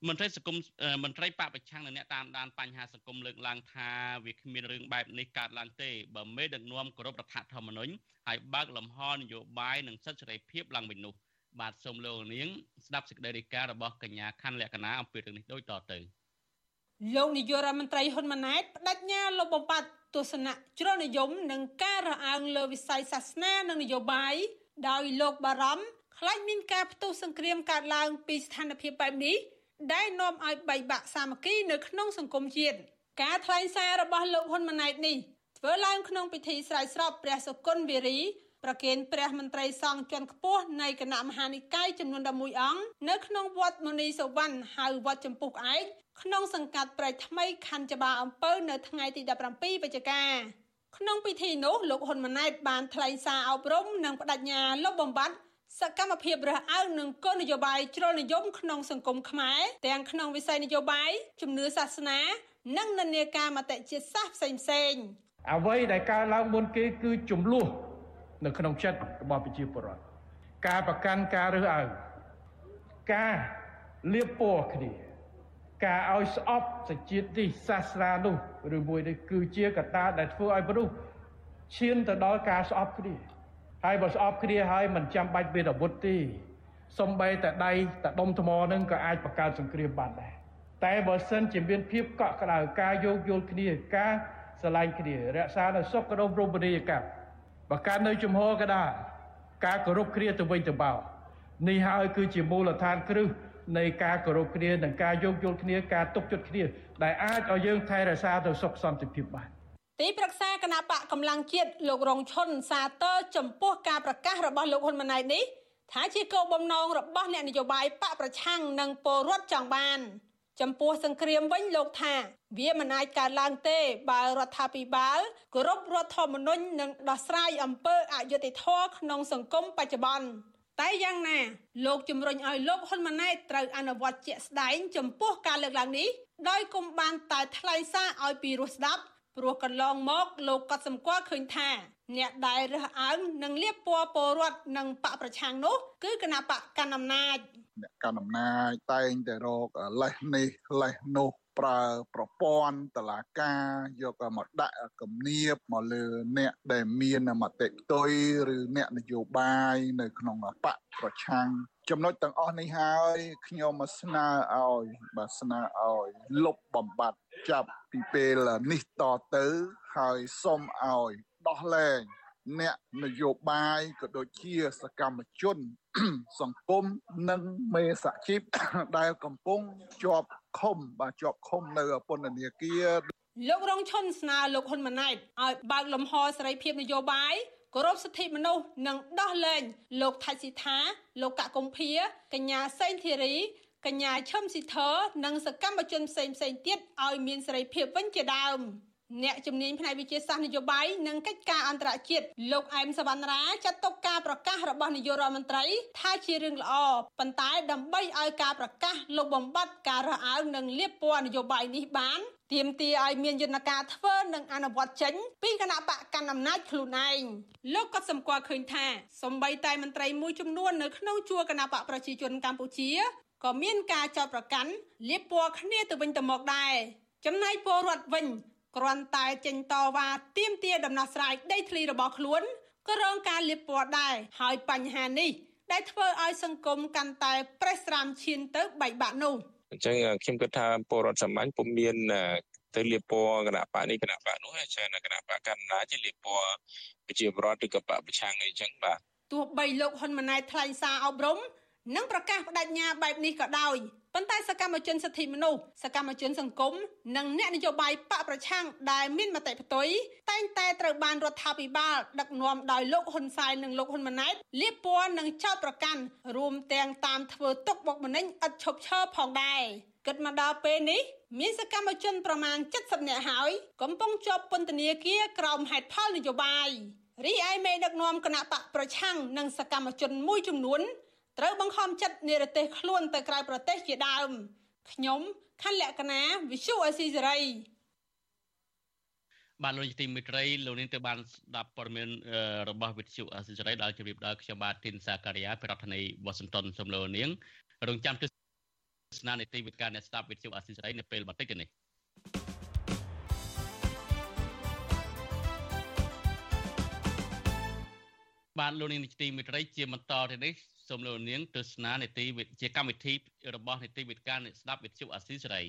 មន្ត្រីសង្គមមន្ត្រីបពប្រឆាំងនៅអ្នកតាមដានបញ្ហាសង្គមលើកឡើងថាវាគ្មានរឿងបែបនេះកើតឡើងទេបើមេដឹកនាំគោរពរដ្ឋធម្មនុញ្ញហើយបើកលំហនយោបាយនិងសិទ្ធិសេរីភាពឡើងវិញនោះបាទសូមលោកនាងស្ដាប់សេចក្តីរាយការណ៍របស់កញ្ញាខាន់លក្ខណាអំពីរឿងនេះដូចតទៅ លោកនាយករដ្ឋមន្ត្រីហ៊ុនម៉ាណែតបដិញ្ញាលុបបំបាត់ទស្សនៈជ្រុលនិយមនិងការរអើងលើវិស័យសាសនានិងនយោបាយដោយលោកបារម្ភខ្លាចមានការផ្ទុះសង្គ្រាមកើតឡើងពីស្ថានភាពបែបនេះដែលនាំឲ្យបែកបាក់សាមគ្គីនៅក្នុងសង្គមជាតិការថ្លែងសាររបស់លោកហ៊ុនម៉ាណែតនេះធ្វើឡើងក្នុងពិធីស្រ័យស្រពព្រះសុគន្ធវារី ប្រគេនព្រះមន្ត្រីសង្ឃជាន់ខ្ពស់នៃគណៈមហានិកាយចំនួន11អង្គនៅក្នុងវត្តមុនីសវណ្ណហៅវត្តចម្ពុះឯកក្នុងសង្កាត់ព្រែកថ្មីខណ្ឌច្បារអំពៅនៅថ្ងៃទី17វិច្ឆិកាក្នុងពិធីនោះលោកហ៊ុនម៉ាណែតបានថ្លែងសារអប់រំនិងបដិញ្ញាលុបបំបាត់សកម្មភាពរើសអើងនឹងគោលនយោបាយជ្រុលនិយមក្នុងសង្គមខ្មែរទាំងក្នុងវិស័យនយោបាយជំនឿសាសនា និងនិន្នាការមតិជាតិសាសន៍ផ្សេងផ្សេងអ្វីដែលកើតឡើងមុនគេគឺចំនួន នៅក្នុងចិត្តរបស់ប្រជាពលរដ្ឋការប្រកាន់ការរើសអើងការលៀបពណ៌គ្នាការឲ្យស្អប់សជាតិនេះសាសនានោះឬមួយនេះគឺជាកត្តាដែលធ្វើឲ្យមនុស្សឈានទៅដល់ការស្អប់គ្នាហើយបើស្អប់គ្នាហើយមិនចាំបាច់មានអាវុធទេសំបីតែដៃតែដុំថ្មនឹងក៏អាចបង្កើតសង្គ្រាមបានដែរតែបើសិនជាមានភាពកក់ក្ដៅការយោគយល់គ្នាការស្រឡាញ់គ្នារក្សានៅសុខដុមរមណីយកម្ម បើកើតនៅជំហរក៏ដែរការគោរពគ្នាទៅវិញទៅមកនេះហើយគឺជាមូលដ្ឋានគ្រឹះនៃការគោរពគ្នានិងការយោគយល់គ្នាការទុកចិត្តគ្នា ដែលអាចឲ្យយើងថែរក្សាទៅសុខសន្តិភាពបានទីប្រឹក្សាគណៈបកកម្លាំងជាតិលោករងឈុនសាទរចំពោះការប្រកាសរបស់លោកហ៊ុនម៉ាណែតនេះថាជាគោលបំណងរបស់អ្នកនយោបាយបកប្រឆាំងនិងពលរដ្ឋចង់បាន ចំពោះសង្គ្រាមវិញលោកថា វាមិនអាចកើតឡើងទេបើរដ្ឋាភិបាលគោរពរដ្ឋធម្មនុញ្ញនិងដោះស្រាយអំពើអយុត្តិធម៌ក្នុងសង្គមបច្ចុប្បន្នតែយ៉ាងណាលោកជំរុញឲ្យលោកហ៊ុនម៉ាណែតត្រូវអនុវត្តជាក់ស្ដែងចំពោះការលើកឡើងនេះដោយគុំបានតែថ្លែងសារឲ្យពីរោះស្ដាប់ព្រោះកន្លងមកលោកក៏សម្គាល់ឃើញថា អ្នកដែលរើសអើងនិងលៀបពណ៌ពលរដ្ឋនិងបកប្រឆាំងនោះ គឺគណៈបកកណ្ដាលអំណាចអ្នកកណ្ដាលអំណាចតែងតែរកលេសនេះលេសនោះប្រើប្រព័ន្ធតឡាការយកមកដាក់គំនាបមកលើអ្នកដែលមានមតិផ្ទុយឬអ្នកនយោបាយនៅក្នុងបកប្រឆាំងចំណុចទាំងអស់នេះហើយខ្ញុំមកស្នើឲ្យបាទស្នើឲ្យលុបបំបត្តិចាប់ពីពេលនេះតទៅហើយសូមឲ្យ ដោះលែងអ្នកនយោបាយក៏ដូចជាសកម្មជន សង្គមនិងមេសហជីពដែលកំពុងជាប់ឃុំបាទជាប់ឃុំនៅពន្ធនាគារលោករងឈុនស្នើលោកហ៊ុនម៉ាណែតឲ្យបើកលំហសេរីភាពនយោបាយគោរពសិទ្ធិមនុស្សនិងដោះលែងលោកថៃស៊ីថា លោកកកុម្ភាកញ្ញាសេងធីរីកញ្ញាឈឹមស៊ីធនិងសកម្មជនផ្សេងផ្សេងទៀតឲ្យមានសេរីភាពវិញជាដើម។ អ្នកជំនាញផ្នែកវិទ្យាសាស្ត្រនយោបាយនិងកិច្ចការអន្តរជាតិលោកអែមសវណ្ណរាចាត់ទុកការប្រកាសរបស់នាយករដ្ឋមន្ត្រី ថាជារឿងល្អប៉ុន្តែដើម្បីឲ្យការប្រកាសលុបបំបាត់ការរើសអើងនិងលៀបពណ៌នយោបាយនេះបានទាមទារឲ្យមានយន្តការធ្វើនិងអនុវត្តចេញ ពីគណៈបកកណ្ដាលអំណាចខ្លួនឯងលោកក៏សម្គាល់ឃើញថាសម្បីតែមន្ត្រីមួយចំនួននៅក្នុងជួរគណៈបកប្រជាជនកម្ពុជាក៏មានការចោទប្រកាន់លៀបពណ៌គ្នាទៅវិញទៅមកដែរចំណែកពលរដ្ឋវិញ គ្រាន់តែចេញតវ៉ាទាមទារដំណោះស្រាយដីធ្លីរបស់ខ្លួនក៏រងការលៀបពណ៌ដែរហើយបញ្ហានេះដែលធ្វើឲ្យសង្គមកាន់តែប្រេះស្រាំឈានទៅបែកបាក់នោះអញ្ចឹងខ្ញុំគិតថាពលរដ្ឋសាមញ្ញពុំមានទៅលៀបពណ៌គណៈបកនេះគណៈបកនោះហើយច្រើនគណៈបកកណ្ដាលជាលៀបពណ៌ប្រជាពលរដ្ឋឬក៏បកប្រឆាំងអីចឹងបាទទោះបីលោកហ៊ុនម៉ាណែតថ្លែងសារអប់រំនិងប្រកាសបដិញ្ញាបែបនេះក៏ដោយ ប៉ុន្តែសកម្មជនសិទ្ធិមនុស្សសកម្មជនសង្គមនិងអ្នកនយោបាយបកប្រឆាំងដែលមានមតិផ្ទុយតែងតែត្រូវបានរដ្ឋាភិបាលដឹកនាំដោយលោកហ៊ុនសែននិងលោកហ៊ុនម៉ាណែតលៀបពណ៌និងចោទប្រកាន់រួមទាំងតាមធ្វើទុកបុកម្នេញឥតឈប់ឈរផងដែរគិតមកដល់ពេលនេះមានសកម្មជនប្រមាណ70នាក់ហើយកំពុងជាប់ពន្ធនាគារក្រោមហេតុផលនយោបាយរីឯមេដឹកនាំគណៈបកប្រឆាំងនិងសកម្មជនមួយចំនួន ត្រូវបង្ខំចិត្តនិរទេសខ្លួនទៅក្រៅប្រទេសជាដើមខ្ញុំខណ្ឌលក្ខណាវិសុអេស៊ីសេរីបាទលោកទីមិត្តរីលោកនាងទៅបានស្ដាប់ព័ត៌មានរបស់វិទ្យុអេស៊ីសេរីដែលជម្រាបដល់ខ្ញុំបាទទីនសាការីយ៉ាប្រធានាធិបតីវ៉ាស៊ីនតោនសូមលោកនាងរងចាំទស្សនានីតិវិទ្យាអ្នកស្ដាប់វិទ្យុអេស៊ីសេរីនៅពេលបន្តិចទៅនេះបាទលោកនាងទីមិត្តរីជាបន្តទៅនេះ សូមលោកនាងទស្សនានីតិវិទ្យាកម្មវិធីរបស់នីតិវិទ្យាអ្នកស្ដាប់វិទ្យុអាស៊ីសេរី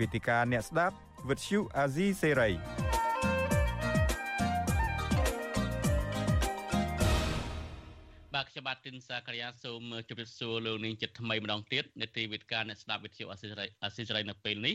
វេទិកាអ្នកស្ដាប់វិទ្យុអាស៊ីសេរី បាទទីនសាករិយាសូមជម្រាបសួរលោកនាងចិត្តថ្មីម្ដងទៀតនេតិវិទ្យាអ្នកស្ដាប់វិទ្យុអសិរ័យអសិរ័យនៅពេលនេះ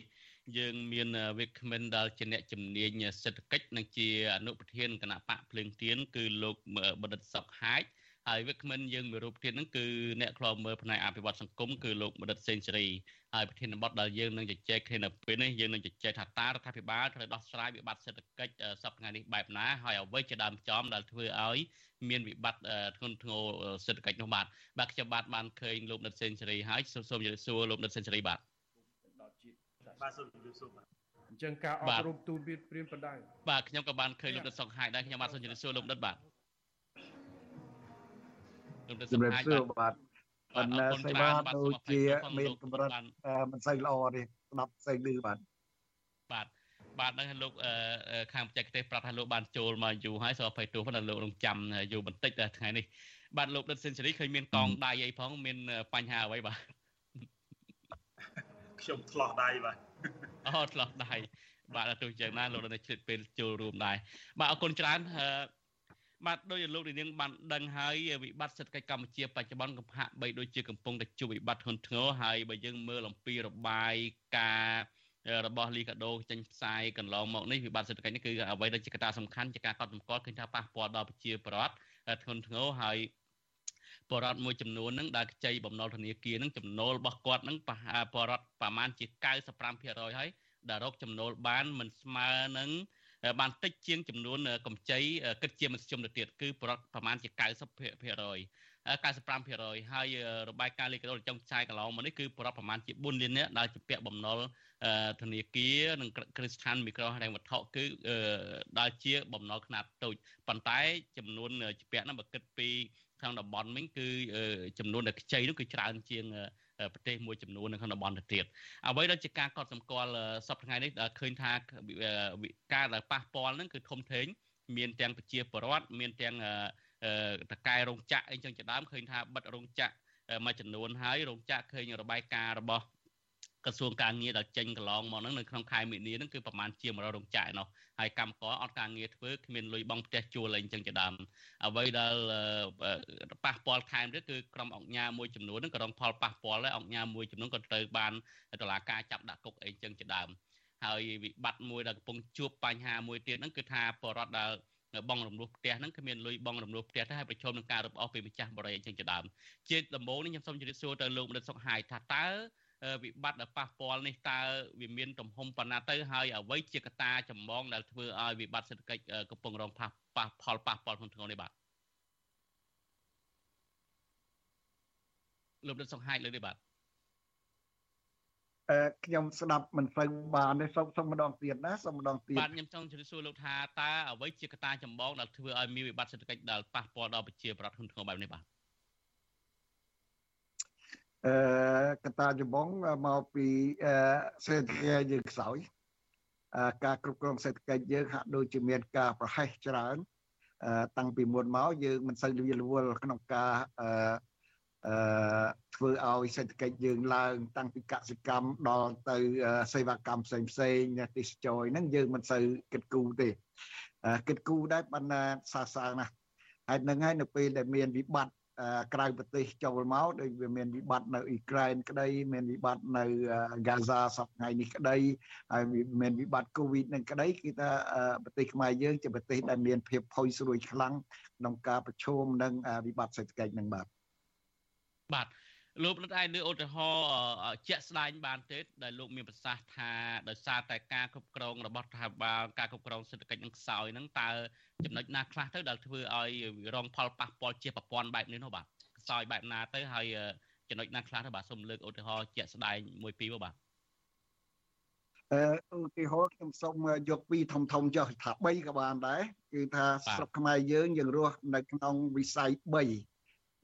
យើងមានវិក្កាមិនដែលជាអ្នកជំនាញសេដ្ឋកិច្ចនិងជាអនុប្រធានគណៈបកភ្លើងទៀនគឺលោកបណ្ឌិតសុកហាជ ហើយវិក្កាមិនយើងមួយរូបទៀតហ្នឹងគឺអ្នកខ្លោមើលផ្នែកអភិវឌ្ឍសង្គមគឺលោកបណ្ឌិតសេងសេរីហើយប្រធានបទដែលយើងនឹងជជែកគ្នានៅពេលនេះយើងនឹងជជែកថាតើរដ្ឋាភិបាលត្រូវដោះស្រាយវិបត្តិសេដ្ឋកិច្ចសប្តាហ៍នេះបែបណាហើយអ្វីជាដើមចំដែលធ្វើឲ្យមានវិបត្តិធ្ងន់ធ្ងរសេដ្ឋកិច្ចនោះបាទបាទខ្ញុំបាទបានឃើញលោកដិតសេនស៊ូរីហើយសូមជម្រាបសួរលោកដិតសេនស៊ូរីបាទបាទសូមជម្រាបសួរបាទអញ្ចឹងការអប់រំទូនព្រៀនបណ្ដៅបាទខ្ញុំក៏បានឃើញលោកដិតសុកហាយដែរខ្ញុំបាទសូមជម្រាបសួរលោកដិតបាទ លោកដិតសុកហាយបាទប៉ុន្តែសេវាដូចជាមានកម្រិតមិនសូវល្អទេស្ដាប់ផ្សេងឮបាទបាទបាទនឹងលោកខាងបច្ចេកទេសប្រាប់ថាលោកបានចូលមកយូរហើយសូមអភ័យទោសប៉ុន្តែលោករងចាំយូរបន្តិចតែថ្ងៃនេះបាទលោកដិតសេនស៊ូរីឃើញមានកងដៃអីផងមានបញ្ហាអ្វីបាទខ្ញុំឆ្លោះដៃបាទអូឆ្លោះដៃបាទទោះយ៉ាងណាលោកនៅឆ្លៀតពេលចូលរួមដែរបាទអរគុណច្រើន បាទដោយលោកនាងបានដឹងហើយវិបត្តិសេដ្ឋកិច្ចកម្ពុជាបច្ចុប្បន្នកំហាក់បីដូចជាកំពុងតែជួបវិបត្តិធ្ងន់ធ្ងរហើយបើយើងមើលអំពីរបាយការណ៍របស់លីកាដូចេញផ្សាយកន្លងមកនេះវិបត្តិសេដ្ឋកិច្ចនេះគឺអ្វីដែលជាកត្តាសំខាន់ជាការកត់សម្គាល់ឃើញថាប៉ះពាល់ដល់ប្រជាពលរដ្ឋធ្ងន់ធ្ងរហើយបរដ្ឋមួយចំនួនហ្នឹងដែលខ្ចីបំណុលធនាគារហ្នឹងចំណូលរបស់គាត់ហ្នឹងបរដ្ឋប្រមាណជា95%ហើយដែលរកចំណូលបានមិនស្មើនឹង បានតិចជាងចំនួនកម្ចីគិតជាមធ្យមទៅទៀតគឺប្រប្រមាណជា90% 95%ហើយរបាយការណ៍លេខកដោចុងផ្សាយកន្លងមកនេះគឺប្រប្រមាណជា4លាននាក់ដែលជាពាក់បំណុលធនាគារនិងគ្រឹះស្ថានមីក្រូហិរញ្ញវត្ថុគឺដែលជាបំណុលខ្នាតតូចប៉ុន្តែចំនួនជាពាក់នោះបើគិតពីក្នុងតំបន់វិញគឺចំនួនដែលខ្ចីនោះគឺច្រើនជាង ប្រទេសមួយចំនួននៅក្នុងតំបន់ទៅទៀតអ្វីដែលជាការកត់សម្គាល់សប្តាហ៍ថ្ងៃនេះឃើញថាការដែលប៉ះពាល់ហ្នឹងគឺធំធេងមានទាំងប្រជាពលរដ្ឋមានទាំងតកែរោងចក្រអីចឹងជាដើមឃើញថាបិទរោងចក្រមួយចំនួនហើយរោងចក្រឃើញរបាយការណ៍របស់ ក្រសួងការងារដែលចេញកន្លងមកហ្នឹងនៅក្នុងខែមិនិនាហ្នឹងគឺប្រហែលជា100រោងចក្រឯណោះហើយកម្មករអត់ការងារធ្វើគ្មានលុយបង់ផ្ទះជួលអីចឹងជាដើមអ្វីដែលប៉ះពាល់ថែមទៀតគឺក្រុមអង្គការមួយចំនួនហ្នឹងក៏រងផលប៉ះពាល់ដែរអង្គការមួយចំនួនក៏ត្រូវបានតុលាការចាប់ដាក់គុកអីចឹងជាដើមហើយវិបត្តិមួយដែលកំពុងជួបបញ្ហាមួយទៀតហ្នឹងគឺថាបរដ្ឋដែលបងរំលោះផ្ទះហ្នឹងគ្មានលុយបងរំលោះផ្ទះទៅហើយប្រឈមនឹងការរឹបអូសពីម្ចាស់បរិយាអញ្ចឹងជាដើមជាដំបូងនេះខ្ញុំសូមជម្រាបសួរទៅលោកមនិតសុកហាយថាតើ វិបត្តិដែលប៉ះពាល់នេះតើវាមានទំហំប៉ុណ្ណាទៅហើយអ្វីជាកត្តាចម្បងដែលធ្វើឲ្យវិបត្តិសេដ្ឋកិច្ចកំពុងរងប៉ះប៉ះផលប៉ះពាល់ក្នុងធ្ងន់នេះបាទលោកដិតសុកហាយលើនេះបាទអឺខ្ញុំស្ដាប់មិនសូវបានទេសុំសុំម្ដងទៀតណាសុំម្ដងទៀតបាទខ្ញុំចង់ជម្រាបសួរលោកថាតើអ្វីជាកត្តាចម្បងដែលធ្វើឲ្យមានវិបត្តិសេដ្ឋកិច្ចដែលប៉ះពាល់ដល់ប្រជាប្រដ្ឋក្នុងធ្ងន់បែបនេះបាទ អឺកតាចម្បងមកពីសេដ្ឋកិច្ចយើងខ្សោយការគ្រប់គ្រងសេដ្ឋកិច្ចយើងហាក់ដូចជាមានការប្រហែសច្រើនតាំងពីមុនមកយើងមិនសូវលវលវល់ក្នុងការអឺអឺធ្វើឲ្យសេដ្ឋកិច្ចយើងឡើង តាំងពីកសិកម្មដល់ទៅសេវាកម្មផ្សេងផ្សេងទេសចរហ្នឹងយើងមិនសូវគិតគូរទេគិតគូរដែរបណ្ណាសាសាងណាស់ហើយនឹងហើយនៅពេលដែលមានវិបត្តិ ក្រៅប្រទេសចូលមកដូចវាមានវិបត្តិនៅអ៊ុយក្រែនក្តី មានវិបត្តិនៅហ្គាហ្សាសប្តាហ៍នេះក្តីហើយមានវិបត្តិកូវីដនឹងក្តីគឺថាប្រទេសខ្មែរយើងជាប្រទេសដែលមានភាពផុយស្រួយខ្លាំងក្នុងការប្រឈមនឹងវិបត្តិសេដ្ឋកិច្ចនឹងបាទបាទ លោករដ្ឋឯលើឧទាហរណ៍ជាក់ស្ដែងបានទេដែលលោកមានប្រសាសន៍ថាដោយសារតែការគ្រប់គ្រងរបស់រដ្ឋាភិបាលការគ្រប់គ្រងសេដ្ឋកិច្ចនឹងខ្សោយហ្នឹងតើចំណុចណាខ្លះទៅដែលធ្វើឲ្យរងផលប៉ះពាល់ជាប្រព័ន្ធបែបនេះនោះបាទខ្សោយបែបណាទៅហើយចំណុចណាខ្លះទៅបាទសូមលើកឧទាហរណ៍ជាក់ស្ដែងមួយពីរបាទអឺឧទាហរណ៍ខ្ញុំសូមយកពីធំធំចុះថា3ក៏បានដែរគឺថាស្រុកខ្មែរយើងយើងរស់នៅក្នុងវិស័យ3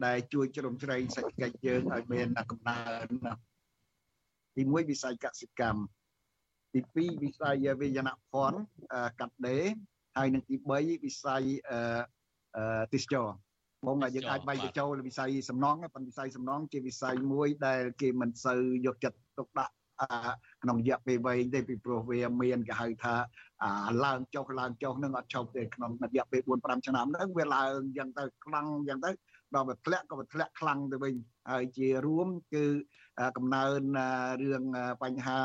ដែលជួយជ្រោមជ្រែងសេដ្ឋកិច្ចយើងឲ្យមានកំណើនទី1វិស័យកសិកម្មទី2វិស័យវិញ្ញាណភ័ណ្ឌកាត់ដេរហើយនិងទី3វិស័យទេសចរបងយើងអាចបែកទៅចូលវិស័យសំណង់ប៉ុន្តែវិស័យសំណង់ជាវិស័យមួយដែលគេមិនសូវយកចិត្តទុកដាក់ក្នុងរយៈពេលវែងទេពីព្រោះវាមានគេហៅថាឡើងចុះឡើងចុះនឹងអត់ឈប់ទេក្នុងរយៈពេល4 5ឆ្នាំហ្នឹងវាឡើងយ៉ាងទៅខ្លាំងយ៉ាងទៅ ដល់វាធ្លាក់ក៏វាធ្លាក់ខ្លាំងទៅវិញហើយជារួមគឺកំណើនរឿងបញ្ហា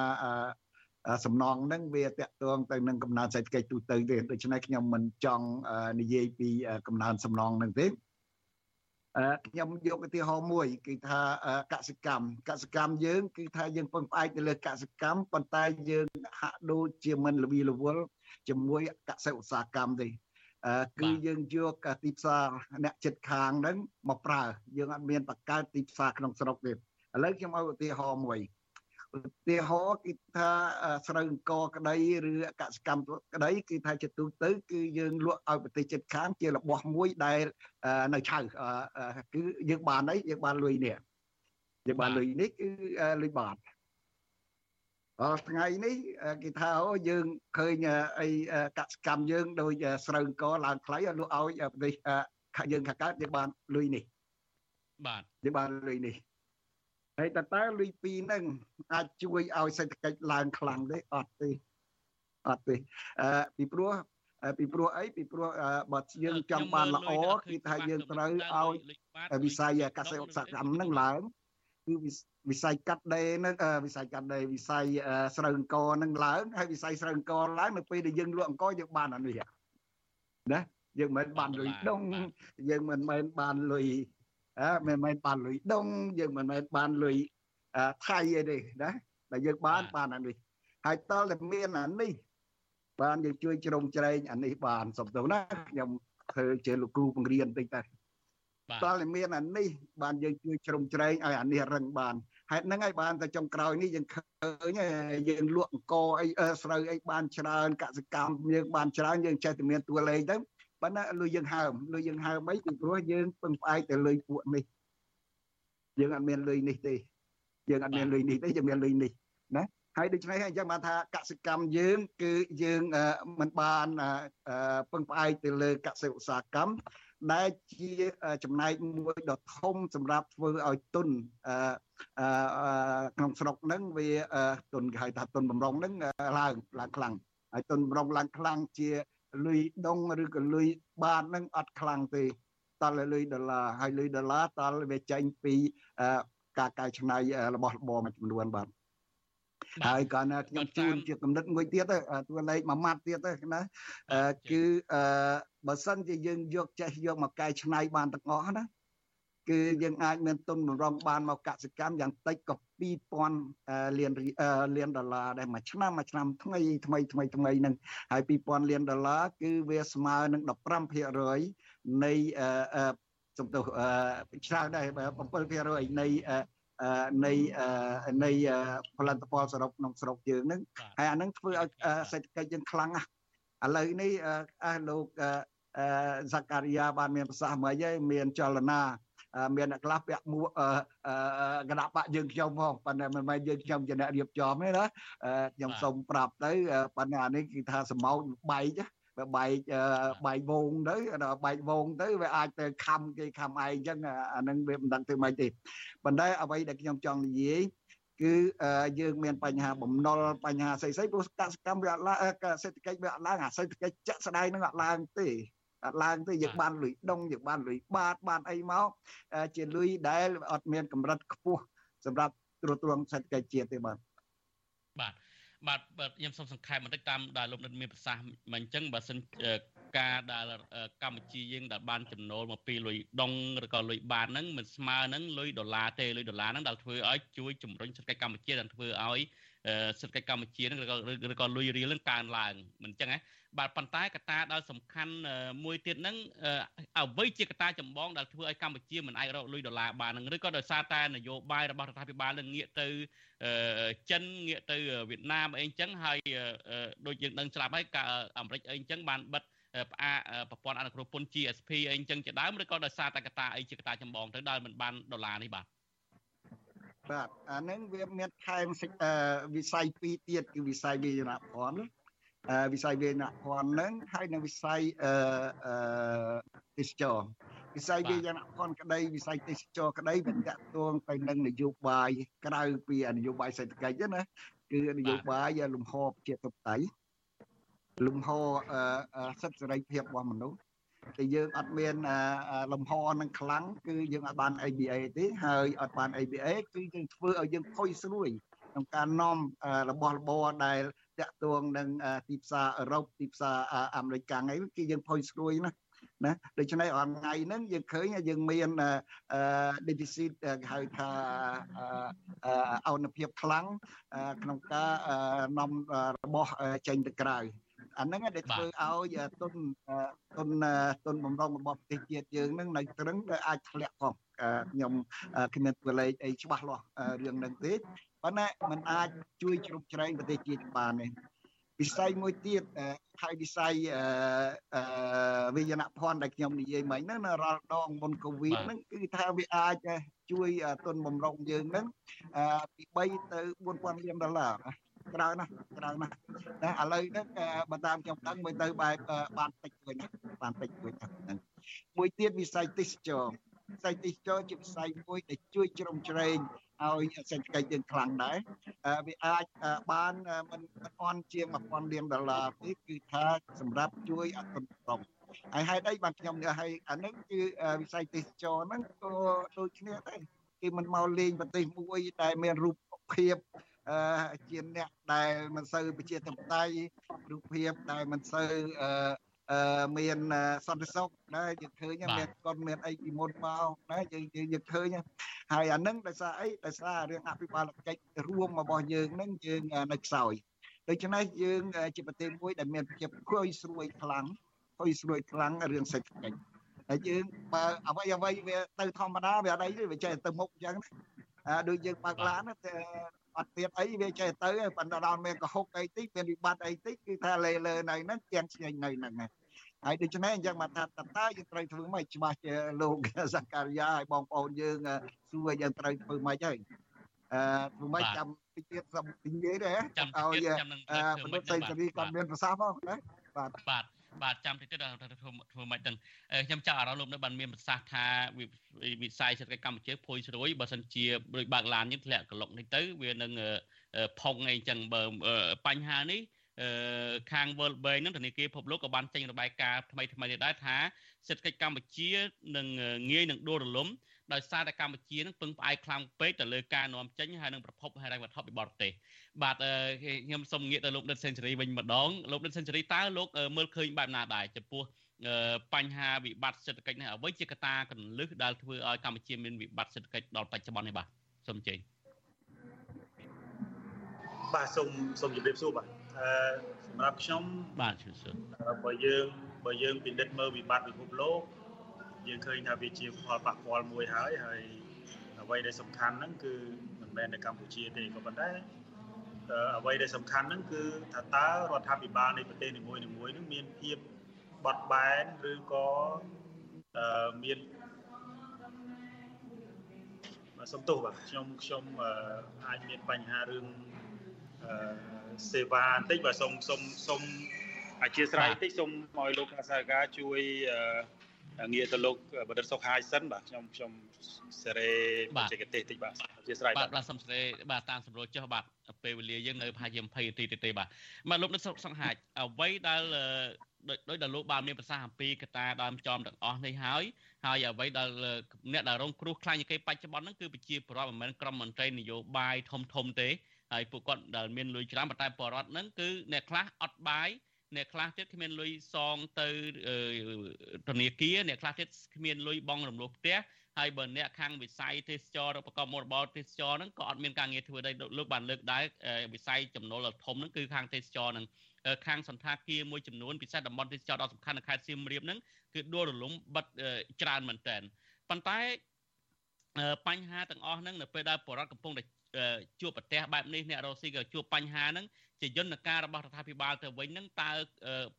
សំណងហ្នឹងវាតកតងទៅនឹងកំណើនសេដ្ឋកិច្ចទូទៅទេដូច្នេះខ្ញុំមិនចង់និយាយពីកំណើនសំណងហ្នឹងទេខ្ញុំយកឧទាហរណ៍មួយគឺថាកសិកម្មកសិកម្មយើង គឺថាយើងពឹងផ្អែកទៅលើកសិកម្មប៉ុន្តែយើងហាក់ដូចជាមិនល្វីល្វល់ជាមួយកសិឧស្សាហកម្មទេ គឺយើងយកទីផ្សារអ្នកចិត្តខាងហ្នឹងមកប្រើ យើងអត់មានបង្កើតទីផ្សារក្នុងស្រុកទេឥឡូវខ្ញុំឲ្យឧទាហរណ៍មួយឧទាហរណ៍គឺថាស្រូវអង្គក្តីឬកសកម្មក្តីគឺថាជាទូទៅគឺយើងលក់ឲ្យប្រទេសជិតខាងជារបស់មួយដែលនៅឆៅគឺយើងបានអីយើងបានលុយនេះយើងបានលុយនេះគឺលុយបាត អស់ថ្ងៃនេះគេថាអូយើងឃើញអីកសកម្មយើងដូចស្រូវអង្គឡើងថ្លៃលក់ឲ្យប្រទេសយើងខាងកើតយើងបានលុយនេះបាទយើងបានលុយនេះហើយតើតើលុយពីរហ្នឹងអាចជួយឲ្យសេដ្ឋកិច្ចឡើងខ្លាំងទេអត់ទេអត់ទេអឺពីព្រោះពីព្រោះអីពីព្រោះបើយើងចង់បានល្អគឺថាយើងត្រូវឲ្យវិស័យកសិកម្មហ្នឹងឡើង គឺវិស័យកាត់ដេរនឹងវិស័យកាត់ដេរវិស័យស្រូវអង្គនឹងឡើងហើយវិស័យស្រូវអង្គឡើងនៅពេលដែលយើងលក់អង្គយើងបានអានេះណាយើងមិនបានលុយដងយើងមិនមែនបានលុយអើមិនមែនបានលុយដងយើងមិនមែនបានលុយថៃអីទេណាដែលយើងបានបានអានេះហើយតើតែមានអានេះបានយើងជួយជ្រោមជ្រែងអានេះបានសំទោសណាខ្ញុំធ្វើជាលោកគ្រូបង្រៀនតិចតែ តើមានអានេះបានយើងជួយជ្រោមជ្រែងឲ្យអានេះរឹងបានហេតុហ្នឹងហើយបានតែចុងក្រោយនេះយើងឃើញយើងលក់អង្គអីស្រូវអីបានច្រើនកសិកម្មយើងបានច្រើនយើងចេះតែមានតួលេខទៅប៉ុន្តែលុយយើងហើមលុយយើងហើមអីពីព្រោះយើងពឹងផ្អែកទៅលុយពួកនេះយើងអត់មានលុយនេះទេយើងអត់មានលុយនេះទេយើងមានលុយនេះណាហើយដូច្នេះអញ្ចឹងបានថាកសិកម្មយើងគឺយើងមិនបានពឹងផ្អែកទៅលើកសិឧស្សាហកម្ម ដែលជាចំណែកមួយដ៏ធំសម្រាប់ធ្វើឲ្យទុនក្នុងស្រុកហ្នឹងវាទុនគេហៅថាទុនបំរុងហ្នឹងឡើងឡើងខ្លាំងហើយទុនបំរុងឡើងខ្លាំងជាលុយដុងឬក៏លុយបាតហ្នឹងអត់ខ្លាំងទេតលលុយដុល្លារហើយលុយដុល្លារតលវាចេញពីការកែច្នៃរបស់របរមួយចំនួនបាទហើយក៏ខ្ញុំជូនជាកំណត់មួយទៀតទៅតួលេខមួយម៉ាត់ទៀតទៅណាគឺអឺ បើសិនជាយើងយកចេះយកមកកែច្នៃបានទាំងអស់ណាគឺយើងអាចមានទុនបំរុងបានមកកសិកម្មយ៉ាងតិចក៏2000លានលានដុល្លារដែរមួយឆ្នាំមួយឆ្នាំថ្មីថ្មីថ្មីថ្មីនឹងហើយ2000លានដុល្លារគឺវាស្មើនឹង15%នៃសំទោសច្រើនដែរ7%នៃនៃនៃផលិតផលសរុបក្នុងស្រុកយើងហ្នឹងហើយអាហ្នឹងធ្វើឲ្យសេដ្ឋកិច្ចយើងខ្លាំងណាស់ ឥឡូវនេះអះលោកសការីយ៉ាបានមានប្រសាសន៍មួយហើយមានចលនាមានអ្នកខ្លះពាក់មួកគណៈបកយើងខ្ញុំផងប៉ុន្តែមិនមែនយើងខ្ញុំជាអ្នករៀបចំទេណាខ្ញុំសូមប្រាប់ទៅប៉ុន្តែអានេះគឺថាសមោចបែកបើបែកបែកវងទៅដល់បែកវងទៅវាអាចទៅខំគេខំឯងអញ្ចឹងអានឹងវាមិនដឹងធ្វើម៉េចទេប៉ុន្តែអ្វីដែលខ្ញុំចង់និយាយ គឺយើងមានបញ្ហាបំណុលបញ្ហាស្អីស្អីព្រោះកសកម្មវាអត់ឡើងសេដ្ឋកិច្ចវាអត់ឡើងអាសេដ្ឋកិច្ចចាក់ស្ដែងនឹងអត់ឡើងទេអត់ឡើងទេយើងបានលុយដុងយើងបានលុយបាតបានអីមកជាលុយដែលអត់មានកម្រិតខ្ពស់សម្រាប់ត្រួតត្រងសេដ្ឋកិច្ចជាតិទេបាទបាទ បាទបាទខ្ញុំសូមសង្ខេបបន្តិចតាមដែលលោកនិតមានប្រសាសន៍មកអញ្ចឹងបើសិនការដែលកម្ពុជាយើងដែលបានចំណូលមកពីលុយដុងឬក៏លុយបានហ្នឹងមិនស្មើនឹងលុយដុល្លារទេលុយដុល្លារហ្នឹងដែលធ្វើឲ្យជួយជំរុញសេដ្ឋកិច្ចកម្ពុជាដែលធ្វើឲ្យ សេដ្ឋកិច្ចកម្ពុជាហ្នឹងឬក៏ឬក៏លុយរៀលហ្នឹងកើនឡើងមិនអញ្ចឹងហ៎បាទប៉ុន្តែកត្តាដែលសំខាន់មួយទៀតហ្នឹងអ្វីជាកត្តាចម្បងដែលធ្វើឲ្យកម្ពុជាមិនអាចរកលុយដុល្លារបានហ្នឹងឬក៏ដោយសារតែនយោបាយរបស់រដ្ឋាភិបាលនឹងងាកទៅចិនងាកទៅវៀតណាមអីអញ្ចឹងហើយដូចយើងដឹងស្រាប់ហើយអាមេរិកអីអញ្ចឹងបានបិទផ្អាកប្រព័ន្ធអនុគ្រោះពន្ធ GSP អីអញ្ចឹងជាដើមឬក៏ដោយសារតែកត្តាអីជាកត្តាចម្បងទៅដែលមិនបានដុល្លារនេះបាទ បាទអានឹងវាមានថែមវិស័យពីរទៀតគឺវិស័យវិជ្ជាភ័ណ្ឌវិស័យវិជ្ជាភ័ណ្ឌនឹងហើយនៅវិស័យអឺទេសចរវិស័យវិជ្ជាភ័ណ្ឌក្តីវិស័យទេសចរក្តីវាតាក់ទងទៅនឹងនយោបាយក្រៅពីនយោបាយសេដ្ឋកិច្ចណាគឺនយោបាយលំហប្រជាធិបតេយ្យលំហសិទ្ធិសេរីភាពរបស់មនុស្ស តែយើងអត់មានលំហនឹងខ្លាំងគឺយើងអត់បាន ABA ទេហើយអត់បាន ABA គឺយើងធ្វើឲ្យយើងផុយស្រួយក្នុងការនាំរបស់របរដែលតាក់ទងនឹងទីផ្សារអឺរ៉ុបទីផ្សារអាមេរិកកាំងអីគឺយើងផុយស្រួយណាណាដូច្នេះអនថ្ងៃហ្នឹងយើងឃើញយើងមាន deficit គេហៅថាអនុភាពខ្លាំងក្នុងការនាំរបស់ចេញទៅក្រៅ អាហ្នឹងដែលធ្វើឲ្យទុនទុនទុនបំរុងរបស់ប្រទេសជាតិយើងហ្នឹងនៅត្រឹងដែលអាចធ្លាក់ផងខ្ញុំគ្មានពលលេខអីច្បាស់លាស់រឿងហ្នឹងទេប៉ុន្តែมันអាចជួយជ្រោមជ្រែងប្រទេសជាតិបានទេវិស័យមួយទៀតហើយវិស័យអឺវិញ្ញាណភ័ណ្ឌដែលខ្ញុំនិយាយមិញហ្នឹងរាល់ដងមុនកូវីដហ្នឹងគឺថាវាអាចជួយទុនបំរុងយើងហ្នឹងពី3ទៅ4000លានដុល្លារ ក្រៅណាស់ក្រៅណាស់ណាឥឡូវហ្នឹងបើតាមខ្ញុំដឹងមើលទៅបែបបានតិចវិញបានតិចវិញហ្នឹងមួយទៀតវិស័យទេសចរវិស័យទេសចរជាវិស័យមួយដែលជួយជ្រោមជ្រែងឲ្យសេដ្ឋកិច្ចយើងខ្លាំងដែរវាអាចបានមិនមិនអន់ជាង1000លានដុល្លារទេគឺថាសម្រាប់ជួយអតិថិជនហើយហេតុអីបានខ្ញុំនិយាយឲ្យអានឹងគឺវិស័យទេសចរហ្នឹងក៏ដូចគ្នាដែរគេមិនមកលេងប្រទេសមួយដែលមានរូបភាពអឺ ជាអ្នកដែលមិនសូវប្រជាធិបតេយ្យរូបភាពដែលមិនសូវអឺអឺមានសន្តិសុខណាយើងឃើញមានកូនមានអីពីមុនមកណាយើងយើងឃើញហើយអានឹងដោយសារអីដោយសាររឿងអភិបាលកិច្ចរួមរបស់យើងនឹងយើងនៅខ្សោយដូច្នេះយើងជាប្រទេសមួយដែលមានភាពខុយស្រួយខ្លាំងខុយស្រួយខ្លាំងរឿងសេដ្ឋកិច្ចហើយយើងបើអ្វីអ្វីវាទៅធម្មតាវាអត់អីទេវាចេះទៅមុខអញ្ចឹងណាដូចយើងបើកឡានតែ អត់ទៀតអីវាចេះទៅប៉ុន្តែដល់មានកុហកអីតិចមានវិបត្តិអីតិចគឺថាលេលើនៅហ្នឹងទាំងឆ្ងាញ់នៅហ្នឹងហើយដូច្នេះអញ្ចឹងមកថាតើយើងត្រូវធ្វើម៉េចច្បាស់ជាលោកសកលយាឲ្យបងប្អូនយើងសួរយើងត្រូវធ្វើម៉េចហើយអឺធ្វើម៉េចចាំតិចទៀតសំទីនិយាយដែរឲ្យមនុស្សស្រីសេរីគាត់មានប្រសាសន៍មកណាបាទបាទ បាទចាំតិចទៀតធ្វើធ្វើមិនដឹងខ្ញុំចាប់អារម្មណ៍លោកនៅបានមានប្រសាសន៍ថាវិស័យសេដ្ឋកិច្ចកម្ពុជាភួយស្រួយបើសិនជាដូចបើកឡាននេះធ្លាក់ក្លុកនេះទៅវានឹងផុងអីចឹងបើបញ្ហានេះខាង World Bank នឹងធនាគារពិភពលោកក៏បានចេញរបាយការណ៍ថ្មីថ្មីនេះដែរថាសេដ្ឋកិច្ចកម្ពុជានឹងងាយនឹងដួលរលំ ដោយសារតែកម្ពុជានឹងពឹងផ្អែកខ្លាំងពេកទៅលើការនាំចេញហើយនឹងប្រភពហិរញ្ញវត្ថុពីបរទេសបាទខ្ញុំសូមងាកទៅលោកដិតសេនស៊ូរីវិញម្ដងលោកដិតសេនស៊ូរីតើលោកមើលឃើញបែបណាដែរចំពោះបញ្ហាវិបត្តិសេដ្ឋកិច្ចនេះអ្វីជាកត្តាកន្លឹះដែលធ្វើឲ្យកម្ពុជាមានវិបត្តិសេដ្ឋកិច្ចដល់បច្ចុប្បន្ននេះបាទសូមជើញបាទសូមសូមជម្រាបសួរបាទអឺសម្រាប់ខ្ញុំបាទជឿសួរបើយើងបើយើងពិនិត្យមើលវិបត្តិពិភពលោក យើងឃើញថាវាជាផលប៉ះពាល់មួយហើយហើយអ្វីដែលសំខាន់ហ្នឹងគឺមិនមែននៅកម្ពុជាទេក៏ប៉ុន្តែអ្វីដែលសំខាន់ហ្នឹងគឺថាតើរដ្ឋាភិបាលនៃប្រទេសនីមួយៗហ្នឹងមានភាពបត់បែនឬក៏មានសំទោសបាទខ្ញុំខ្ញុំអាចមានបញ្ហារឿងសេវាបន្តិចបាទសូមសូមសូមអធិស្ឋានបន្តិចសូមឲ្យលោកអាសាការជួយ ងាកទៅលោកបណ្ឌិតសុខហាយសិនបាទខ្ញុំខ្ញុំសេរីបច្ចេកទេសតិចបាទអធិស្ឋានបាទបាទសូមសេរីបាទតាមសម្រួលចុះបាទពេលវេលាយើងនៅប្រហែលជា20នាទីទេទេបាទបាទលោកបណ្ឌិតសុខហាយអ្វីដែលដោយដែលលោកបានមានប្រសាសន៍អំពីកត្តាដើមចំទាំងអស់នេះហើយហើយអ្វីដែលអ្នកដែលរងគ្រោះខ្លាំងជាងគេបច្ចុប្បន្នហ្នឹងគឺប្រជាពលរដ្ឋមិនមែនក្រុមមន្ត្រីនយោបាយធំធំទេហើយពួកគាត់ដែលមានលុយច្រើនប៉ុន្តែពលរដ្ឋហ្នឹងគឺអ្នកខ្លះអត់បាយ អ្នកខ្លះទៀតគ្មានលុយសងទៅធនាគារអ្នកខ្លះទៀតគ្មានលុយបង់រំលោះផ្ទះហើយបើអ្នកខាងវិស័យទេសចរប្រកបមុខរបរទេសចរហ្នឹងក៏អត់មានការងារធ្វើដែរលោកបានលើកដែរវិស័យចំណូលធំហ្នឹងគឺខាងទេសចរហ្នឹងខាងសន្តាគារមួយចំនួនពិសេសតំបន់ទេសចរដ៏សំខាន់នៅខេត្តសៀមរាបហ្នឹងគឺដួលរលំបិទច្រើនមែនតើប៉ុន្តែបញ្ហាទាំងអស់ហ្នឹងនៅពេលដែលបរដ្ឋកំពុងតែជួបប្រទះបែបនេះអ្នករស់ស៊ីក៏ជួបបញ្ហាហ្នឹង ជាយន្តការរបស់រដ្ឋាភិបាលទៅវិញហ្នឹងតើ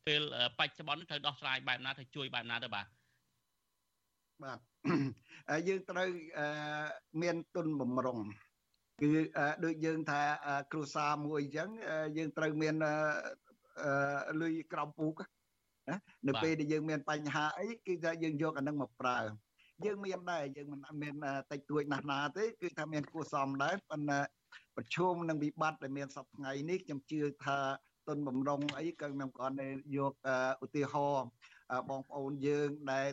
ពេលបច្ចុប្បន្នត្រូវដោះស្រាយបែបណាទៅជួយបែបណាទៅបាទបាទយើងត្រូវមានទុនបំរុងគឺដូចយើងថាគ្រួសារមួយអញ្ចឹងយើងត្រូវមានលុយក្រំពូកណានៅពេលដែលយើងមានបញ្ហាអីគឺថាយើងយកអានឹងមកប្រើយើងមានដែរយើងមិនមានតិចតួចណាស់ណាទេគឺថាមានគួសមដែរប៉ុន្តែ ប្រឈមនឹងវិបត្តិដែលមានសប្ថ្ងៃនេះខ្ញុំជឿថាទុនបំរុងអីក៏ខ្ញុំគ្រាន់តែយកឧទាហរណ៍បងប្អូនយើងដែល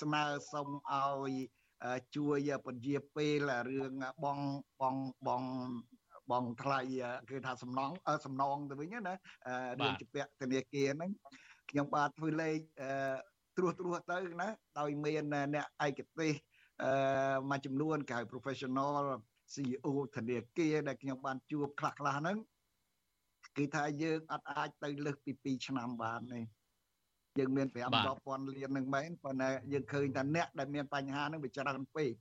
ស្នើសុំឲ្យជួយពន្យាពេលរឿងបងបងបងបងថ្លៃគឺថាសំណងសំណងទៅវិញណារឿងជាពាក់ធនាគារហ្នឹងខ្ញុំបាទធ្វើលេខត្រួសត្រាសទៅណាដោយមានអ្នកឯកទេសអឺមួយចំនួនគេហៅ professional CEO ធនាគារដែលខ្ញុំបានជួបខ្លះខ្លះហ្នឹងគឺថាយើងអត់អាចទៅលើសពី2ឆ្នាំបានទេយើងមាន5 10,000លាននឹងមែនប៉ុន្តែយើងឃើញថាអ្នកដែលមានបញ្ហាហ្នឹងវាច្រើនពេក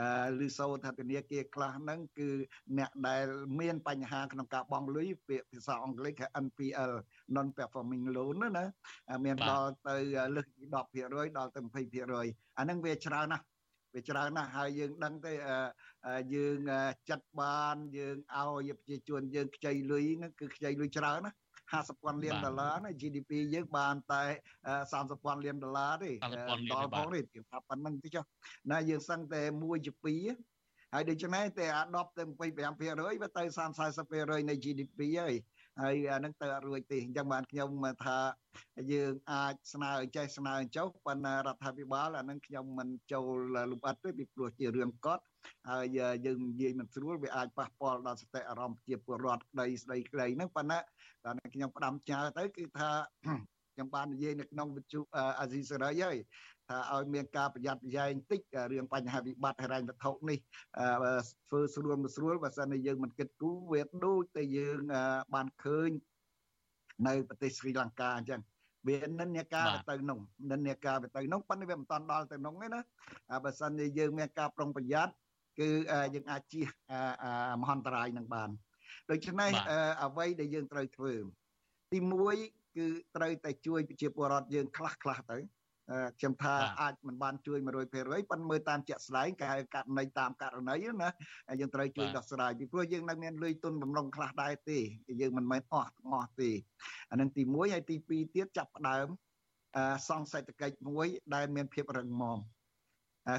អឺឬសូថាធនាគារខ្លះហ្នឹងគឺអ្នកដែលមានបញ្ហាក្នុងការបង់លុយពាក្យភាសាអង់គ្លេសគេ NPL non performing loan ណាមានដល់ទៅលើសពី10%ដល់ទៅ20%អាហ្នឹងវាច្រើនណាស់ វាច្រើនណាស់ហើយយើងដឹងទេយើងចាត់បានយើងឲ្យប្រជាជនយើងខ្ចីលុយហ្នឹងគឺខ្ចីលុយច្រើនណា50,000លានដុល្លារណា GDP យើងបានតែ30,000លានដុល្លារទេដល់ផងទេគេថាប៉ុណ្្នឹងតិចណាយើងសឹងតែ1ជា2ហើយដូច្នេះតែអា10ទៅ25%វាទៅ30 40%នៃ GDP ហើយ ហើយអានឹងទៅអត់រួចទេអញ្ចឹងបានខ្ញុំថាយើងអាចស្នើចេះស្នើចុះប៉ុន្តែរដ្ឋាភិបាលអានឹងខ្ញុំមិនចូលលំអិតទេពីព្រោះជារឿងកត់ហើយយើងនិយាយមិនស្រួលវាអាចប៉ះពាល់ដល់សតិអារម្មណ៍ជាពលរដ្ឋក្តីស្ដីក្តីហ្នឹងប៉ុន្តែតែខ្ញុំផ្ដាំចោលទៅគឺថាខ្ញុំបាននិយាយនៅក្នុងវិទ្យុអាស៊ីសេរីហើយ ថាឲ្យមានការប្រយ័ត្នប្រយែងតិចរឿងបញ្ហាវិបត្តិហិរញ្ញវត្ថុនេះធ្វើស្រួលមិនស្រួលបើសិនជាយើងមិនគិតគូរវាដូចតែយើងបានឃើញនៅប្រទេសស្រីលង្កាអញ្ចឹងវានិន្នាការទៅនោះនិន្នាការទៅនោះប៉ុន្តែវាមិនតាន់ដល់ទៅនោះទេណាបើសិនជាយើងមានការប្រុងប្រយ័ត្នគឺយើងអាចជៀសមហន្តរាយនឹងបានដូច្នេះអ្វីដែលយើងត្រូវធ្វើ ទី1គឺត្រូវតែជួយប្រជាពលរដ្ឋយើងខ្លះខ្លះទៅ ខ្ញុំថាអាចមិនបានជួយ100%ប៉ុន្តែមើលតាមជាក់ស្ដែងគេហៅករណីតាមករណីណាយើងត្រូវជួយដោះស្រាយពីព្រោះយើងនៅមានលុយទុនបំរុងខ្លះដែរទេយើងមិនមែនអស់ទាំងអស់ទេអានឹងទី1ហើយទី2ទៀតចាប់ផ្ដើមសង់សេដ្ឋកិច្ចមួយដែលមានភាពរឹងមាំ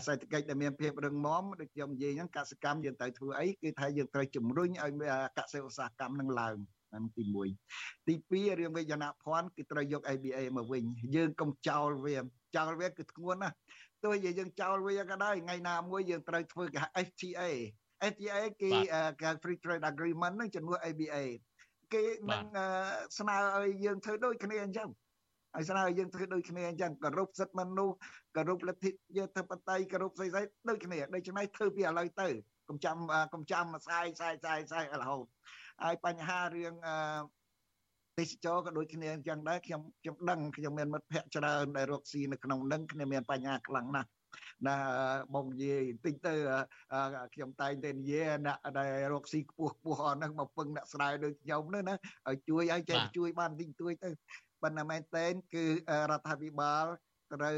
សេដ្ឋកិច្ចដែលមានភាពរឹងមាំដូចខ្ញុំនិយាយហ្នឹងកសិកម្មយើងត្រូវធ្វើអីគឺថាយើងត្រូវជំរុញឲ្យកសិឧស្សាហកម្មនឹងឡើង ហ្នឹងទី1ទី2រឿងវិញ្ញាណភ័ណ្ឌគឺត្រូវយក ABA មកវិញយើងកុំចោលវាចោលវាគឺធ្ងន់ណាស់ទោះជាយើងចោលវាក៏ដោយថ្ងៃណាមួយយើងត្រូវធ្វើគេ FTA FTA គេគេ Free Trade Agreement ហ្នឹងជំនួស ABA គេនឹងស្នើឲ្យយើងធ្វើដូចគ្នាអញ្ចឹងហើយស្នើឲ្យយើងធ្វើដូចគ្នាអញ្ចឹងគោរពសិទ្ធិមនុស្សគោរពលទ្ធិធិបតេយ្យគោរពស្អីស្អីដូចគ្នាដូច្នេះធ្វើពីឥឡូវទៅកុំចាំកុំចាំស្អាយស្អាយស្អាយស្អាយរហូត ហើយបញ្ហារឿងអឺទេសចរក៏ដូចគ្នាអញ្ចឹងដែរខ្ញុំខ្ញុំដឹងខ្ញុំមានមិត្តភ័ក្តិច្រើនដែលរកស៊ីនៅក្នុងនឹងគ្នាមានបញ្ហាខ្លាំងណាស់ណាបងនិយាយបន្តិចទៅខ្ញុំតែងតែនិយាយអ្នកដែលរកស៊ីខ្ពស់ខ្ពស់អស់ហ្នឹងមកពឹងអ្នកស្រែដូចខ្ញុំហ្នឹងណាឲ្យជួយឲ្យចេះជួយបានបន្តិចតួចទៅប៉ុន្តែមែនតើគឺរដ្ឋាភិបាល ត្រូវ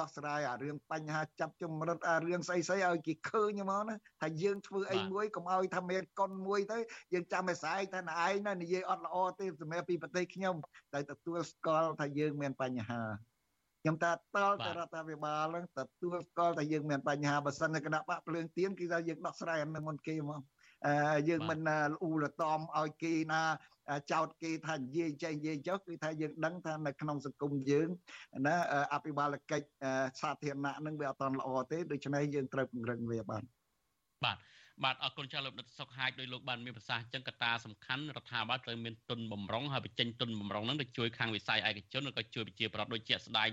ដោះស្រាយអារឿងបញ្ហាចាប់ចម្រិតអារឿងស្អីស្អីឲ្យគេឃើញហ្មងណាថាយើងធ្វើអីមួយកុំឲ្យថាមានកុនមួយទៅយើងចាំឲ្យស្អែកថាឯងណានិយាយអត់ល្អទេសម្រាប់ពីប្រទេសខ្ញុំតែទទួលស្គាល់ថាយើងមានបញ្ហាខ្ញុំថាតល់ទៅរដ្ឋាភិបាលហ្នឹងទទួលស្គាល់ថាយើងមានបញ្ហាបើសិនតែគណៈបកភ្លើងទៀនគឺថាយើងដោះស្រាយអានឹងមុនគេហ្មងយើងមិនអ៊ូលតំឲ្យគេណា ចោតគេថានិយាយចេះនិយាយចុះគឺថាយើងដឹងថានៅក្នុងសង្គមយើងណាអភិបាលកិច្ចសាធារណៈនឹងវាអត់តល្អទេដូច្នេះយើងត្រូវពង្រឹងវាបាទបាទបាទអរគុណចាស់លោកដិតសុកហាយដោយលោកបានមានប្រសាសន៍អញ្ចឹងកត្តាសំខាន់រដ្ឋាភិបាលត្រូវមានទុនបំរុងហើយបញ្ចេញទុនបំរុងហ្នឹងទៅជួយខាងវិស័យឯកជនឬក៏ជួយប្រជាប្រដ្ឋដូចជាស្ដែង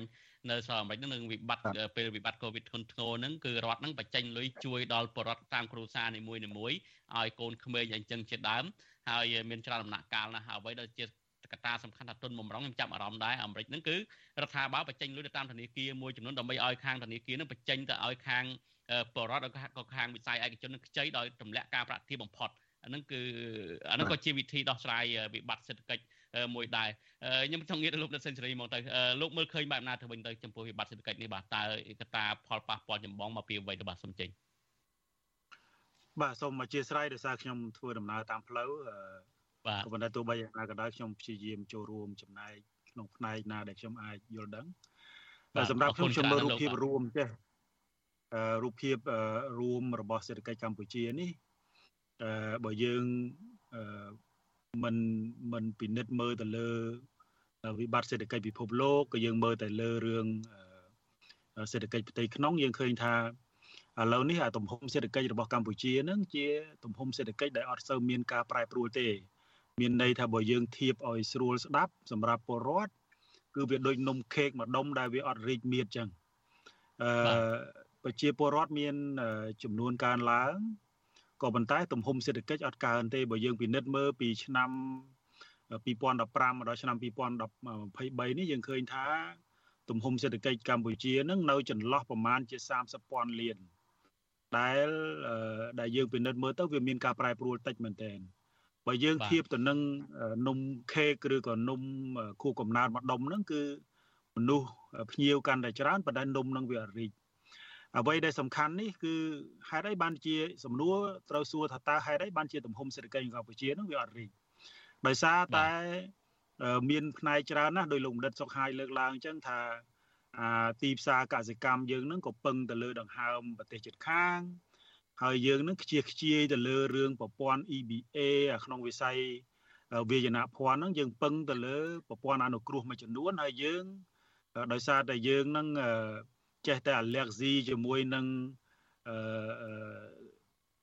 នៅសហរដ្ឋអាមេរិកនឹងវិបត្តិពេលវិបត្តិកូវីដធ្ងន់ធ្ងរហ្នឹងគឺរដ្ឋហ្នឹងបញ្ចេញលុយជួយដល់ប្រជារដ្ឋតាមគ្រួសារនីមួយៗឲ្យកូនក្មេងអញ្ចឹងជាដើម ហើយមានច្រើនដំណាក់កាលណាស់ហើយអ្វីដែលជាកត្តាសំខាន់ថាទុនបំរុងខ្ញុំចាប់អារម្មណ៍ដែរអាមេរិកហ្នឹងគឺរដ្ឋាភិបាលបញ្ចេញលុយទៅតាមធនាគារមួយចំនួនដើម្បីឲ្យខាងធនាគារហ្នឹងបញ្ចេញទៅឲ្យខាងបរដ្ឋក៏ខាងវិស័យឯកជននឹងខ្ចីដោយទម្លាក់ការប្រាក់ទាបបំផុតអាហ្នឹងគឺអាហ្នឹងក៏ជាវិធីដោះស្រាយវិបត្តិសេដ្ឋកិច្ចមួយដែរខ្ញុំចង់និយាយទៅលោកដិតសេនស៊ូរីមកទៅលោកមើលឃើញបែបណាទៅវិញទៅចំពោះវិបត្តិសេដ្ឋកិច្ចនេះបាទតើកត្តាផលប៉ះពាល់ចម្បងមកពីអ្វីទៅបាទសូមចេញ បាទសូមអធិស្ឋានដោយសារខ្ញុំធ្វើដំណើរតាមផ្លូវបាទក៏ប៉ុន្តែទោះបីយ៉ាងណាក៏ដោយខ្ញុំព្យាយាមចូលរួមចំណែកក្នុងផ្នែកណាដែលខ្ញុំអាចយល់ដឹងសម្រាប់ខ្ញុំខ្ញុំមើលរូបភាពរួមចេះរូបភាពរួមរបស់សេដ្ឋកិច្ចកម្ពុជានេះបើយើងមិនមិនពិនិត្យមើលទៅលើវិបត្តិសេដ្ឋកិច្ចពិភពលោកក៏យើងមើលតែលើរឿងសេដ្ឋកិច្ចផ្ទៃក្នុងយើងឃើញថា ឥឡូវនេះអាទំហំសេដ្ឋកិច្ចរបស់កម្ពុជានឹងជាទំហំសេដ្ឋកិច្ចដែលអត់សូវមានការប្រែប្រួលទេ មានន័យថាបើយើងធៀបឲ្យស្រួលស្ដាប់សម្រាប់ពលរដ្ឋគឺវាដូចនំខេកមួយដុំដែលវាអត់រីកមៀតចឹងអឺប្រជាពលរដ្ឋមានចំនួនកើនឡើងក៏ប៉ុន្តែទំហំសេដ្ឋកិច្ចអត់កើនទេបើយើងពិនិត្យមើលពីឆ្នាំ2015មកដល់ឆ្នាំ2023នេះយើងឃើញថាទំហំសេដ្ឋកិច្ចកម្ពុជានឹងនៅចន្លោះប្រមាណជា30ពាន់លាន ដែលដែលយើងពិនិត្យមើលទៅវាមានការប្រែប្រួលតិចមែនទែនបើយើងធៀបទៅនឹងនំខេកឬក៏នំគូកំណើតម្ដុំហ្នឹងគឺមនុស្សភ្ញៀវកាន់តែច្រើនប៉ុន្តែនំនឹងវារីកអ្វីដែលសំខាន់នេះគឺហេតុអីបានជាសំណួរត្រូវសួរថាតើហេតុអីបានជាទំហំសេដ្ឋកិច្ចកម្ពុជានឹងវាអត់រីកដោយសារតែមានផ្នែកច្រើនណាស់ដោយលោកបណ្ឌិតសុកហាយលើកឡើងអញ្ចឹងថា អាទីផ្សារកសិកម្មយើងនឹងក៏ពឹងទៅលើដង្ហើមប្រទេសជិតខាង ហើយយើងនឹងខ្ជិះខ្ជាយទៅលើរឿងប្រព័ន្ធ EBA ក្នុងវិស័យវាយនភ័ណ្ឌហ្នឹងយើងពឹងទៅលើប្រព័ន្ធអនុគ្រោះមួយចំនួនហើយយើងដោយសារតែយើងនឹងចេះតែ allergy ជាមួយនឹងអឺ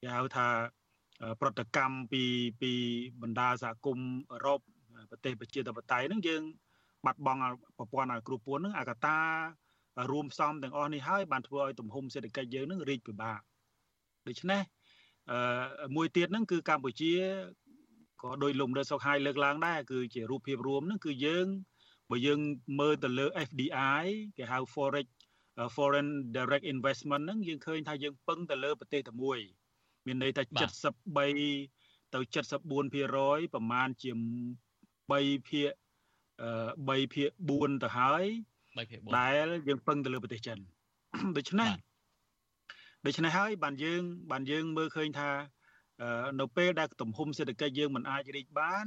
គេហៅថាប្រតិកម្មពីពីបណ្ដាសហគមន៍អឺរ៉ុបប្រទេសប្រជាធិបតេយ្យហ្នឹងយើង បាត់បង់ប្រព័ន្ធអគ្រូពួនហ្នឹងអាកតារួមផ្សំទាំងអស់នេះហើយបានធ្វើឲ្យទំហំសេដ្ឋកិច្ចយើងហ្នឹងរីកពិបាកដូច្នេះអឺមួយទៀតហ្នឹងគឺកម្ពុជាក៏ដោយលោកមរសុខហើយលើកឡើងដែរគឺជារូបភាពរួមហ្នឹងគឺយើងបើយើងមើលទៅលើ FDI គេហៅ forex foreign direct investment ហ្នឹងយើងឃើញថាយើងពឹងទៅលើប្រទេសតែមួយ មានន័យថា73ទៅ74%ប្រមាណជា3ភាគ 3ភាគ4ទៅហើយ3ភាគ4ដែលយើងពឹងទៅលើប្រទេសចិនដូច្នេះដូច្នេះហើយបានយើងបានយើងមើលឃើញថានៅពេលដែលទំហំសេដ្ឋកិច្ចយើងមិនអាចរីកបាន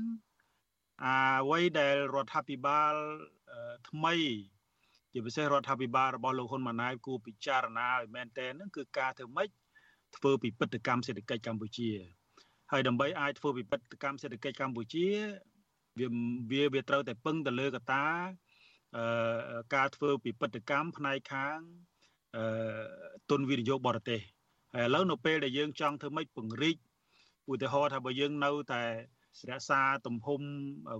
អ្វីដែលរដ្ឋាភិបាលថ្មី ជាពិសេសរដ្ឋាភិបាលរបស់លោកហ៊ុនម៉ាណែតគួរពិចារណាឲ្យមែនទែនហ្នឹងគឺការធ្វើម៉េចធ្វើពិពិធកម្មសេដ្ឋកិច្ចកម្ពុជាហើយដើម្បីអាចធ្វើពិពិធកម្មសេដ្ឋកិច្ចកម្ពុជា វាវាវាត្រូវតែពឹងទៅលើកត្តាអឺការធ្វើពិពិធកម្មផ្នែកខាងអឺទុនវិនិយោគបរទេសហើយឥឡូវនៅពេលដែលយើងចង់ធ្វើម៉េចពង្រីកឧទាហរណ៍ថាបើយើងនៅតែរក្សាទំហំ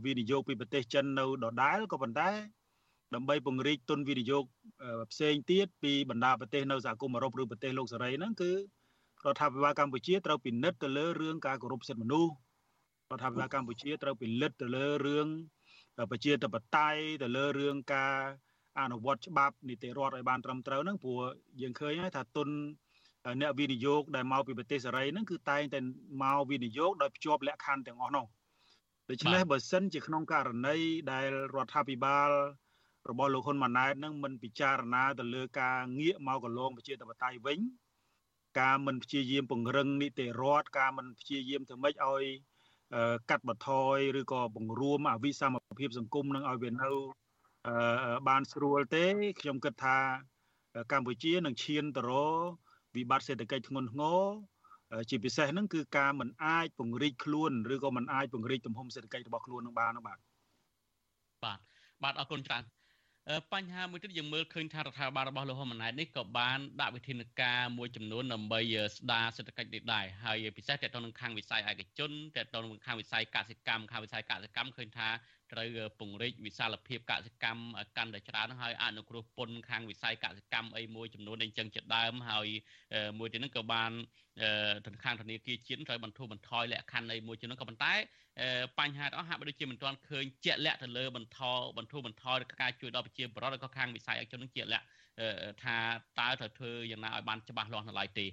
វិនិយោគពីប្រទេសចិននៅដដែលក៏ប៉ុន្តែដើម្បីពង្រីកទុនវិនិយោគផ្សេងទៀតពីបណ្ដាប្រទេសនៅសហគមន៍អឺរ៉ុបឬប្រទេសលោកសេរីហ្នឹងគឺរដ្ឋាភិបាលកម្ពុជាត្រូវពិនិត្យទៅលើរឿងការគោរពសិទ្ធិមនុស្ស រដ្ឋាភិបាលកម្ពុជាត្រូវពិនិត្យទៅលើរឿងប្រជាធិបតេយ្យទៅលើរឿងការអនុវត្តច្បាប់នីតិរដ្ឋឲ្យបានត្រឹមត្រូវហ្នឹងព្រោះយើងឃើញហើយថាទុនអ្នកវិនិយោគដែលមកពីប្រទេសសេរីហ្នឹងគឺតែងតែមកវិនិយោគដោយភ្ជាប់លក្ខខណ្ឌទាំងអស់នោះដូច្នេះបើសិនជាក្នុងករណីដែលរដ្ឋាភិបាលរបស់លោកហ៊ុនម៉ាណែតនឹងមិនពិចារណាទៅលើការងាកមកកលងប្រជាធិបតេយ្យវិញការមិនព្យាយាមពង្រឹងនីតិរដ្ឋការមិនព្យាយាមធ្វើម៉េចឲ្យ កាត់បន្ថយឬក៏បង្រួមអវិសមភាពសង្គមនឹងឲ្យវានៅបានស្រួលទេខ្ញុំគិតថាកម្ពុជានឹងឈានទៅរកវិបត្តិសេដ្ឋកិច្ចធ្ងន់ធ្ងរជាពិសេសហ្នឹងគឺការមិនអាចពង្រីកខ្លួនឬក៏មិនអាចពង្រីកទំហំសេដ្ឋកិច្ចរបស់ខ្លួននឹងបាននោះបាទបាទបាទអរគុណច្រើន បញ្ហាមួយទៀតយើងមើលឃើញថារដ្ឋាភិបាលរបស់លោកហ៊ុនម៉ាណែតនេះក៏បានដាក់វិធានការមួយចំនួនដើម្បីស្ដារសេដ្ឋកិច្ចនេះដែរហើយពិសេសតទៅនឹងខាងវិស័យឯកជនតទៅនឹងខាងវិស័យកសិកម្មខាងវិស័យកសិកម្មឃើញថា ត្រូវពង្រីកវិសាលភាពកសិកម្មកាន់តែច្រើនហើយអនុគ្រោះពន្ធខាងវិស័យកសិកម្មអីមួយចំនួនអីចឹងជាដើមហើយមួយទៀតហ្នឹងក៏បានធនាគារធនាគារជាតិត្រូវបន្ធូរបន្ថយលក្ខខណ្ឌអីមួយចំនួនក៏ប៉ុន្តែបញ្ហាទាំងអស់ហាក់បីដូចជាមិនទាន់ឃើញជាក់លាក់ទៅលើបន្តបន្ធូរបន្ថយការជួយដល់ប្រជាពលរដ្ឋឬក៏ខាងវិស័យឯកជននឹងជាក់លាក់ ថាតើត្រូវធ្វើយ៉ាងណាឲ្យបានច្បាស់លាស់នៅឡើយទេ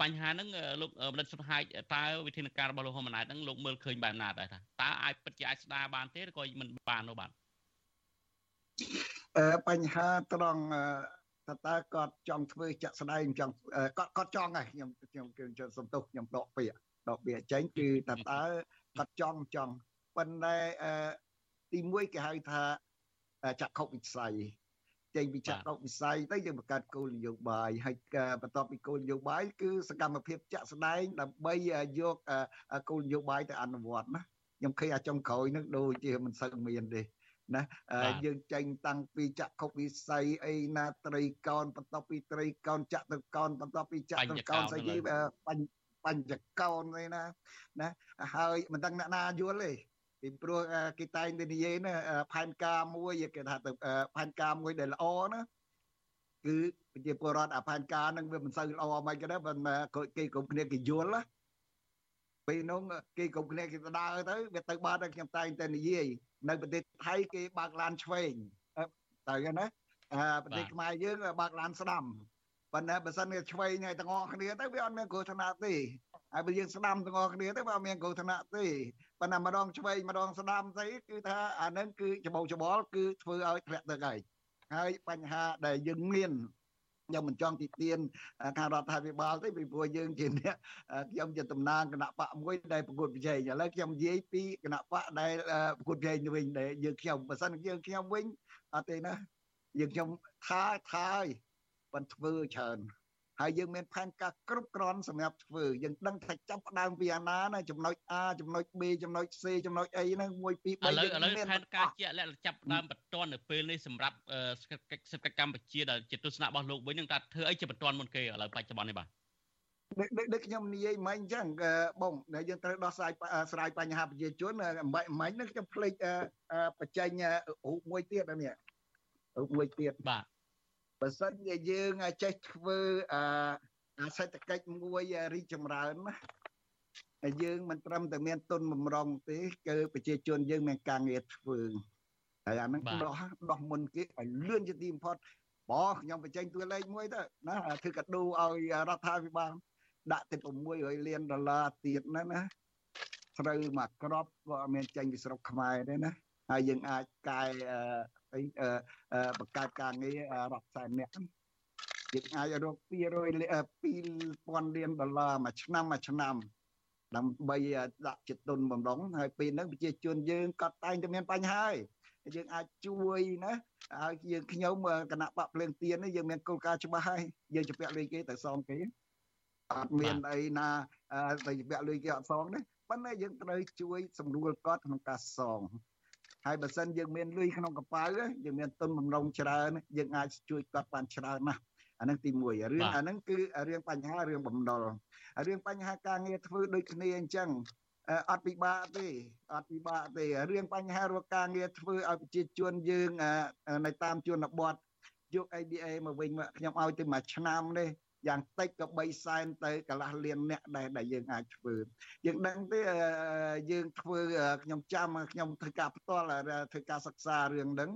បញ្ហាហ្នឹងលោកបណ្ឌិតសុនហាយតើវិធានការរបស់លោកហ៊ុនម៉ាណែតហ្នឹងលោកមើលឃើញបែបណាដែរថាតើអាចពិតជាអាចស្ដារបានទេឬក៏មិនបាននោះបាទអឺបញ្ហាត្រង់តើតើគាត់ចង់ធ្វើចាក់ស្ដែងចង់គាត់គាត់ចង់ហើយខ្ញុំខ្ញុំខ្ញុំសំទុះខ្ញុំដកពាក្យដកពាក្យចេញគឺតើតើគាត់ចង់ចង់ប៉ុន្តែទី1គេហៅថាចក្ខុវិស័យ ចេញពីចក្ខុវិស័យទៅយើងបង្កើតគោលនយោបាយហើយបន្ទាប់ពីគោលនយោបាយគឺសកម្មភាពចាក់ស្ដែងដើម្បីយកគោលនយោបាយទៅអនុវត្តណាខ្ញុំឃើញអាចុងក្រោយនឹងដូចជាមិនសូវមានទេណាយើងចេញតាំងពីចក្ខុវិស័យអីណាត្រីកោនបន្ទាប់ពីត្រីកោនចក្រកោនបន្ទាប់ពីចក្រកោនស្អីបញ្បញ្ចកោនអីណាណាហើយមិនដឹងអ្នកណាយល់ទេ ពីព្រោះគេតែងតែនិយាយណាផែនការមួយគេថាទៅផែនការមួយដែលល្អណាគឺប្រជាពលរដ្ឋអាផែនការហ្នឹងវាមិនសូវល្អមិនក៏ដែរប៉ុន្តែគេគ្រប់គ្នាគេយល់ណាពេលនោះគេគ្រប់គ្នាគេដើរទៅវាទៅបានតែខ្ញុំតែងតែនិយាយនៅប្រទេសថៃគេបើកឡានឆ្វេងទៅណាប្រទេសខ្មែរយើងបើកឡានស្ដាំប៉ុន្តែបើសិនជាឆ្វេងឲ្យទាំងអស់គ្នាទៅវាអត់មានគ្រោះថ្នាក់ទេហើយបើយើងស្ដាំទាំងអស់គ្នាទៅវាអត់មានគ្រោះថ្នាក់ទេ ប៉ុន្តែម្ដងឆ្វេងម្ដងស្ដាំស្អីគឺថាអានឹងគឺច្បោច្បល់គឺធ្វើឲ្យធ្លាក់ទឹកហើយហើយបញ្ហាដែលយើងមានខ្ញុំមិនចង់ទីទានខាងរដ្ឋាភិបាលទេពីព្រោះយើងជាអ្នកខ្ញុំជាតំណាងគណៈបកមួយដែលប្រកួតប្រជែងឥឡូវខ្ញុំនិយាយពីគណៈបកដែលប្រកួតប្រជែងវិញដែលយើងខ្ញុំបើសិនយើងខ្ញុំវិញអត់ទេណាយើងខ្ញុំថាថាឲ្យប៉ុន្តែធ្វើច្រើន ហើយយើងមានផែនការគ្រប់គ្រាន់សម្រាប់ធ្វើយើងដឹងថាចាប់ផ្ដើមពីអាណាណាចំណុច A ចំណុច B ចំណុច C ចំណុចអីហ្នឹង1 2 3យើងមានផែនការជាក់លាក់ចាប់ផ្ដើមបន្តនៅពេលនេះសម្រាប់សេដ្ឋកិច្ចកម្ពុជាដែលជាទស្សនៈរបស់លោកវិញនឹងថាធ្វើអីជាបន្តមុនគេឥឡូវបច្ចុប្បន្ននេះបាទដូចខ្ញុំនិយាយមិញអញ្ចឹងបងយើងត្រូវដោះស្រាយស្រាយបញ្ហាប្រជាជនអំបែកមិញហ្នឹងខ្ញុំភ្លេចបញ្ចេញរូបមួយទៀតនេះរូបមួយទៀតបាទ បើសិនជាយើងចេះធ្វើអាសេដ្ឋកិច្ចមួយរីកចម្រើនណាយើងមិនត្រឹមតែមានទុនបំរុងទេគឺប្រជាជនយើងមានការងារធ្វើហើយអាហ្នឹងដោះដោះមុនគេឲ្យលឿនជាទីបំផុតបងខ្ញុំបញ្ចេញតួលេខមួយទៅណាធ្វើកាដូឲ្យរដ្ឋាភិបាលដាក់ទៅ600លានដុល្លារទៀតណាណាត្រូវមកក្របក៏អត់មានចេញពីស្រុកខ្មែរទេណាហើយយើងអាចកែ អីបង្កើតការងាររាប់សែននាក់យើងអាចរក200 2000លានដុល្លារមួយឆ្នាំមួយឆ្នាំដើម្បីដាក់ចិត្តទុនបំរុងហើយពេលហ្នឹងប្រជាជនយើងក៏តែងតែមានបញ្ហាហើយយើងអាចជួយណាហើយយើងខ្ញុំគណៈបកភ្លើងទៀននេះយើងមានគោលការណ៍ច្បាស់ហើយយើងជពាក់លុយគេទៅសងគេអត់មានអីណាទៅជពាក់លុយគេអត់សងទេប៉ុន្តែយើងត្រូវជួយ សម្រួលគាត់ក្នុងការសង ហើយបើសិនយើងមានលុយក្នុងកប៉ៅយើងមានទុនបំរុងច្រើនយើងអាចជួយគាត់បានច្រើនណាស់អានឹងទី1រឿងអានឹងគឺរឿងបញ្ហារឿងបំណុលរឿងបញ្ហាការងារធ្វើដូចគ្នាអញ្ចឹងអត់ពិបាកទេអត់ពិបាកទេរឿងបញ្ហារកការងារធ្វើឲ្យប្រជាជនយើងនៅតាមជនបទយក ADA មកវិញខ្ញុំឲ្យទៅមួយឆ្នាំនេះ យ៉ាងតិចក៏3សែនទៅកន្លះលានអ្នកដែរដែលយើងអាចធ្វើយើងដឹងទេយើងធ្វើខ្ញុំចាំខ្ញុំធ្វើការផ្ទាល់ធ្វើការសិក្សារឿងហ្នឹង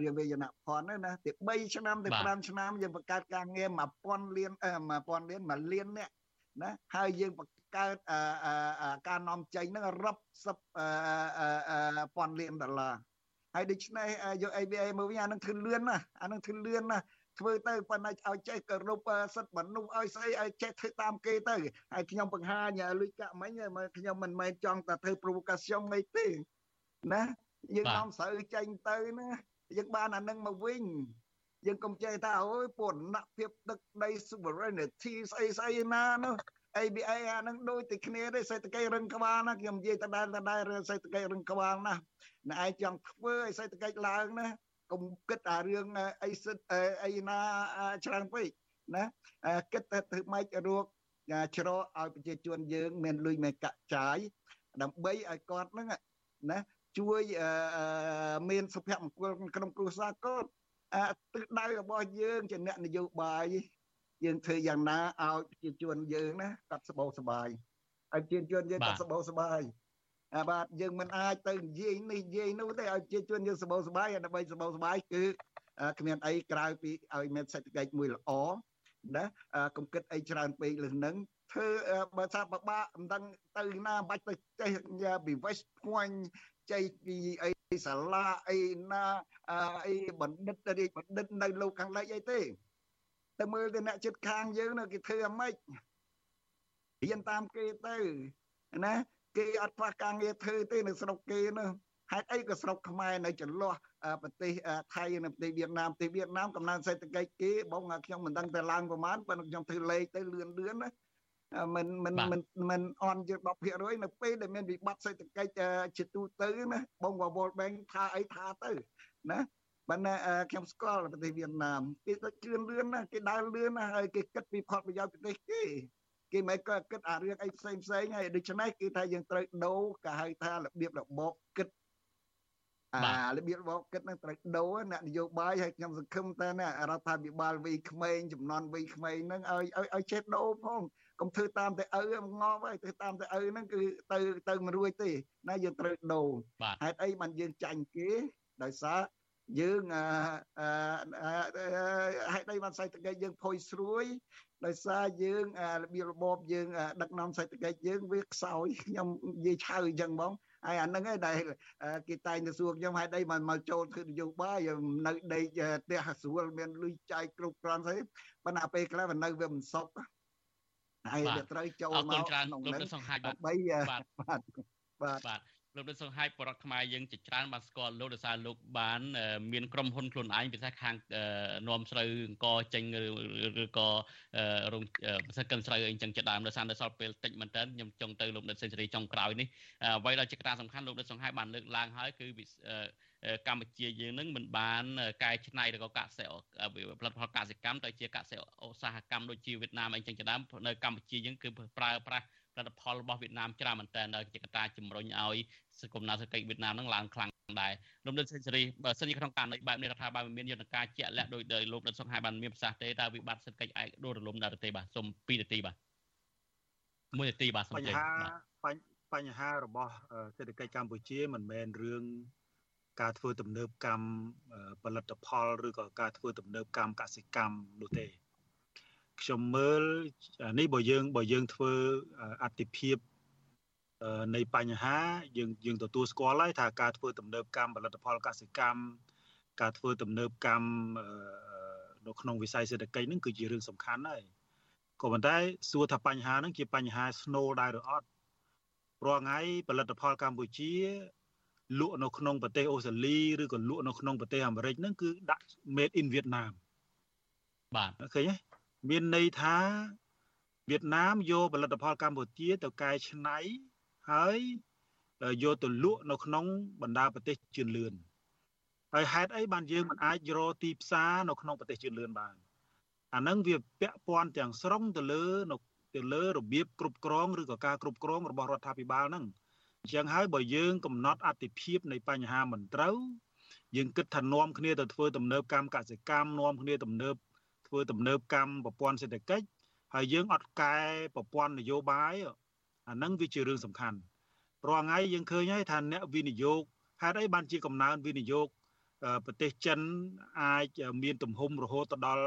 រៀនវេយនភ័ណ្ឌណាទី3ឆ្នាំទៅ5ឆ្នាំយើងបង្កើតការងារ1000លាន1000លាន1លានអ្នកណាហើយយើងបង្កើតការនាំចេញហ្នឹងរាប់សិបពាន់លានដុល្លារហើយដូច្នេះយក ABA មកវិញអានឹងធ្វើលឿនណាអានឹងធ្វើលឿនណា ធ្វើទៅប៉ុន្តែឲ្យចេះគោរពសិទ្ធិមនុស្សឲ្យស្អីឲ្យចេះធ្វើតាមគេទៅហើយខ្ញុំបង្ហាញលុយកាក់មិញខ្ញុំមិនមែនចង់តែធ្វើ provocation អីទេណាយើងនាំស្រូវចេញទៅណាយើងបានអានឹងមកវិញយើងកុំចេះថាអូយពន្ធភាពទឹកដី sovereignty ស្អីស្អីណានោះ ABA អានឹងដូចតែគ្នាទេសេដ្ឋកិច្ចរឹងក្បាលណាខ្ញុំនិយាយតដែលតដែលរឿងសេដ្ឋកិច្ចរឹងក្បាលណាណែឯងចង់ធ្វើឲ្យសេដ្ឋកិច្ចឡើងណា កុំគិតអារឿងអីសិតអីណាច្រើនពេកណាគិតតែធ្វើម៉េចរកច្រកឲ្យប្រជាជនយើងមានលុយមានកាក់ចាយដើម្បីឲ្យគាត់ហ្នឹងណាជួយមានសុភមង្គលក្នុងគ្រួសារគាត់ទិសដៅរបស់យើងជាអ្នកនយោបាយយើងធ្វើយ៉ាងណាឲ្យប្រជាជនយើងណាគាត់សបោសបាយឲ្យប្រជាជនយើងគាត់សបោសបាយអា បាទយើងមិនអាចទៅនិយាយនេះនិយាយនោះទេឲ្យប្រជាជនយើងសបោសបាយដើម្បីសបោសបាយគឺគ្មានអីក្រៅពីឲ្យមានសេដ្ឋកិច្ចមួយល្អណាកុំគិតអីច្រើនពេកលើនឹងធ្វើបើថាបបាក់មិនដឹងទៅណាបាច់ទៅចេះពី West Point ចេះពីអីសាលាអីណាអីបណ្ឌិតរាជបណ្ឌិតនៅលោកខាងលិចអីទេទៅមើលទៅអ្នកចិត្តខាងយើងនៅគេធ្វើអាម៉េចរៀនតាមគេទៅណា គេអត់ខ្វះការងារធ្វើទេនៅស្រុកគេនោះហេតុអីក៏ស្រុកខ្មែរនៅចន្លោះប្រទេសថៃនិងប្រទេសវៀតណាមប្រទេសវៀតណាមកំណើនសេដ្ឋកិច្ចគេបងខ្ញុំមិនដឹងតែឡើងប្រមាណប៉ុន្តែខ្ញុំធ្វើលេខទៅលឿនលឿនណាមិនមិនមិនមិនអន់ជា10%នៅពេលដែលមានវិបត្តិសេដ្ឋកិច្ចជាទូទៅណាបងវល់បែងថាអីថាទៅណាបានខ្ញុំស្គាល់ប្រទេសវៀតណាមគេទៅជឿនលឿនណាគេដើរលឿនណាហើយគេគិតពីផលប្រយោជន៍ប្រទេសគេ គេមិនក៏គិតអារឿងអីផ្សេងផ្សេងហើយដូច្នេះគឺថាយើងត្រូវដូរក៏ហៅថារបៀបរបបគិតអារបៀបរបបគិតនឹងត្រូវដូរអ្នកនយោបាយហើយខ្ញុំសង្ឃឹមថារដ្ឋាភិបាលវ័យក្មេងចំនួនវ័យក្មេងហ្នឹងឲ្យឲ្យចេះដូរផងកុំធ្វើតាមតែឪងប់ហើយធ្វើតាមតែឪហ្នឹងគឺទៅទៅមិនរួចទេណាយើងត្រូវដូរហេតុអីបានយើងចាញ់គេដោយសារយើងហេតុអីបានសេដ្ឋកិច្ចយើងផុយស្រួយ ដោយសារយើងរបៀបរបបយើងដឹកនាំសេដ្ឋកិច្ចយើងវាខ្សោយខ្ញុំនិយាយឆៅអញ្ចឹងបងហើយអាហ្នឹងឯងដែលគេតែងទៅសួរខ្ញុំហេតុអីមិនមកចូលធ្វើនយោបាយនៅដេកផ្ទះស្រួលមានលុយចាយគ្រប់គ្រាន់ស្អីប៉ុន្តែពេលខ្លះវានៅវាមិនសុខហើយវាត្រូវចូលមកក្នុងនឹងដើម្បីបាទបាទបាទ លោកលោកសង្ហៃបរដ្ឋខ្មែរយើងជាច្រើនបានស្គាល់លោកដោយសារលោកបាន មានក្រុមហ៊ុនខ្លួនឯងពិសេសខាងនាំស្រូវអង្គចេញឬក៏រោងពិសេសកិនស្រូវអីចឹងជាដើមដោយសារនៅសល់ពេលតិចមែនតើខ្ញុំចង់ទៅលោកដិតសេនស៊ូរីចុងក្រោយនេះអ្វីដែលជាកត្តាសំខាន់លោកដិតសង្ហៃបានលើកឡើងហើយគឺកម្ពុជាយើងនឹងមិនបានកែច្នៃឬក៏កសិផលិតផលកសិកម្មទៅជាកសិឧស្សាហកម្មដូចជាវៀតណាមអីចឹងជាដើមនៅកម្ពុជាយើងគឺប្រើប្រាស់ផលិតផលរបស់វៀតណាមច្រើនមែនតើជាកត្តាជំរុញឲ្យ សង្គមណាសេដ្ឋកិច្ចវៀតណាមនឹងឡើងខ្លាំងដែរលោកដិតសេនស៊ូរីបើសិនជាក្នុងករណីបែបនេះរដ្ឋាភិបាលមានយន្តការជាក់លាក់ដោយដោយលោកដិតសុខហើយបានមានប្រសាសន៍ទេតើវិបត្តិសេដ្ឋកិច្ចឯកដួលរលំដល់ទេបាទសូម2នាទីបាទ1នាទីបាទសូមបញ្ហាបញ្ហារបស់សេដ្ឋកិច្ចកម្ពុជាមិនមែនរឿងការធ្វើទំនើបកម្មផលិតផលឬក៏ការធ្វើទំនើបកម្មកសិកម្មនោះទេខ្ញុំមើលនេះបើយើងបើយើងធ្វើអតិភិប នៃបញ្ហាយើងយើងទទួលស្គាល់ហើយថាការធ្វើទំនើបកម្មផលិតផលកសិកម្មការធ្វើទំនើបកម្មនៅក្នុងវិស័យសេដ្ឋកិច្ចហ្នឹងគឺជារឿងសំខាន់ហើយក៏ប៉ុន្តែសួរថាបញ្ហាហ្នឹងជាបញ្ហាស្នូលដែរឬអត់ព្រោះថ្ងៃផលិតផលកម្ពុជាលក់នៅក្នុងប្រទេសអូស្ត្រាលីឬក៏លក់នៅក្នុងប្រទេសអាមេរិកហ្នឹងគឺដាក់ made in Vietnam បាទឃើញទេមានន័យថាវៀតណាមយកផលិតផលកម្ពុជាទៅកែច្នៃ ហើយយកទៅលក់នៅក្នុងបណ្ដាប្រទេសជឿនលឿនហើយហេតុអីបានយើងមិនអាចរកទីផ្សារនៅក្នុងប្រទេសជឿនលឿនបានអានឹងវាពាក់ព័ន្ធទាំងស្រុងទៅលើនៅទៅលើរបៀបគ្រប់គ្រងឬក៏ការគ្រប់គ្រងរបស់រដ្ឋាភិបាលហ្នឹងអញ្ចឹងហើយបើយើងកំណត់អតិភិបនៃបញ្ហាមិនត្រូវយើងគិតថានាំគ្នាទៅធ្វើទំនើបកម្មកសិកម្មនាំគ្នាទំនើបធ្វើទំនើបកម្មប្រព័ន្ធសេដ្ឋកិច្ចហើយយើងអត់កែប្រព័ន្ធនយោបាយ អាហ្នឹងវាជារឿងសំខាន់រាល់ថ្ងៃយើងឃើញហើយថាអ្នកវិនិយោគហេតុអីបានជាកំណើនវិនិយោគប្រទេសចិនអាចមានទំហំរហូតដល់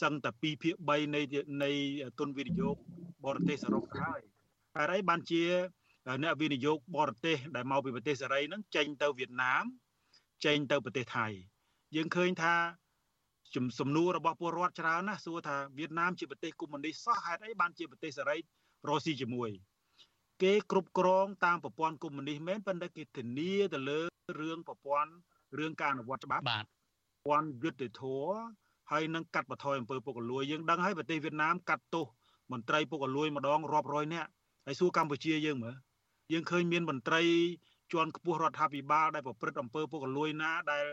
សឹងតែ2ភាគ3នៃនៃទុនវិនិយោគបរទេសសរុបទៅហើយហេតុអីបានជាអ្នកវិនិយោគបរទេសដែលមកពីប្រទេសសេរីហ្នឹងចេញទៅវៀតណាមចេញទៅប្រទេសថៃយើងឃើញថាសំណួររបស់ពលរដ្ឋច្រើនណាស់សួរថាវៀតណាមជាប្រទេសកុម្មុយនីសសោះហេតុអីបានជាប្រទេសសេរី រស់ស៊ីជាមួយគេគ្រប់គ្រងតាមប្រព័ន្ធកុម្មុយនីសមែនប៉ុន្តែគេធានាទៅលើរឿងប្រព័ន្ធរឿងការអនុវត្តច្បាប់បាទប្រព័ន្ធយុត្តិធម៌ហើយនឹងកាត់បន្ថយអំពើពុករលួយយើងដឹងហើយប្រទេសវៀតណាមកាត់ទោសមន្ត្រីពុករលួយម្ដងរាប់រយនាក់ហើយសួរកម្ពុជាយើងមើលយើងឃើញមានមន្ត្រីជាន់ខ្ពស់រដ្ឋាភិបាលដែលប្រព្រឹត្តអំពើពុករលួយណាដែល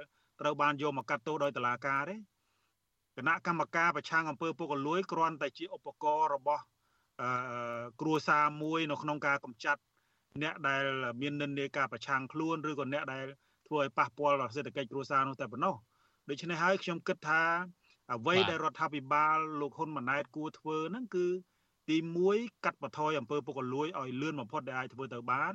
ត្រូវបានយកមកកាត់ទោសដោយតុលាការទេគណៈកម្មការប្រឆាំងអំពើពុករលួយគ្រាន់តែជាឧបករណ៍របស់អឺ គ្រួសារមួយនៅក្នុងការកម្ចាត់អ្នកដែលមាននិន្នាការប្រឆាំងខ្លួនឬក៏អ្នកដែលធ្វើឲ្យប៉ះពាល់ដល់សេដ្ឋកិច្ចគ្រួសារនោះតែប៉ុណ្ណោះដូច្នេះហើយខ្ញុំគិតថាអ្វីដែលរដ្ឋាភិបាលលោកហ៊ុនម៉ាណែតគួរធ្វើហ្នឹងគឺ ទី1កាត់បន្ថយអំពើពុករលួយឲ្យលឿនបំផុតដែលអាចធ្វើទៅបាន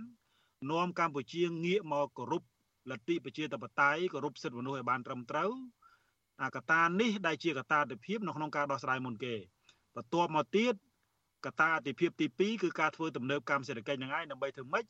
នាំកម្ពុជាងាកមកគោរពលទ្ធិប្រជាធិបតេយ្យគោរពសិទ្ធិមនុស្សឲ្យបានត្រឹមត្រូវអាកតានេះដែលជាកតាទិភាពនៅក្នុងការដោះស្រាយមុនគេបន្ទាប់មកទៀត កតាអតិភិបទី2គឺការធ្វើទំនើបកម្មសេដ្ឋកិច្ចហ្នឹងឯងដើម្បីធ្វើម៉េច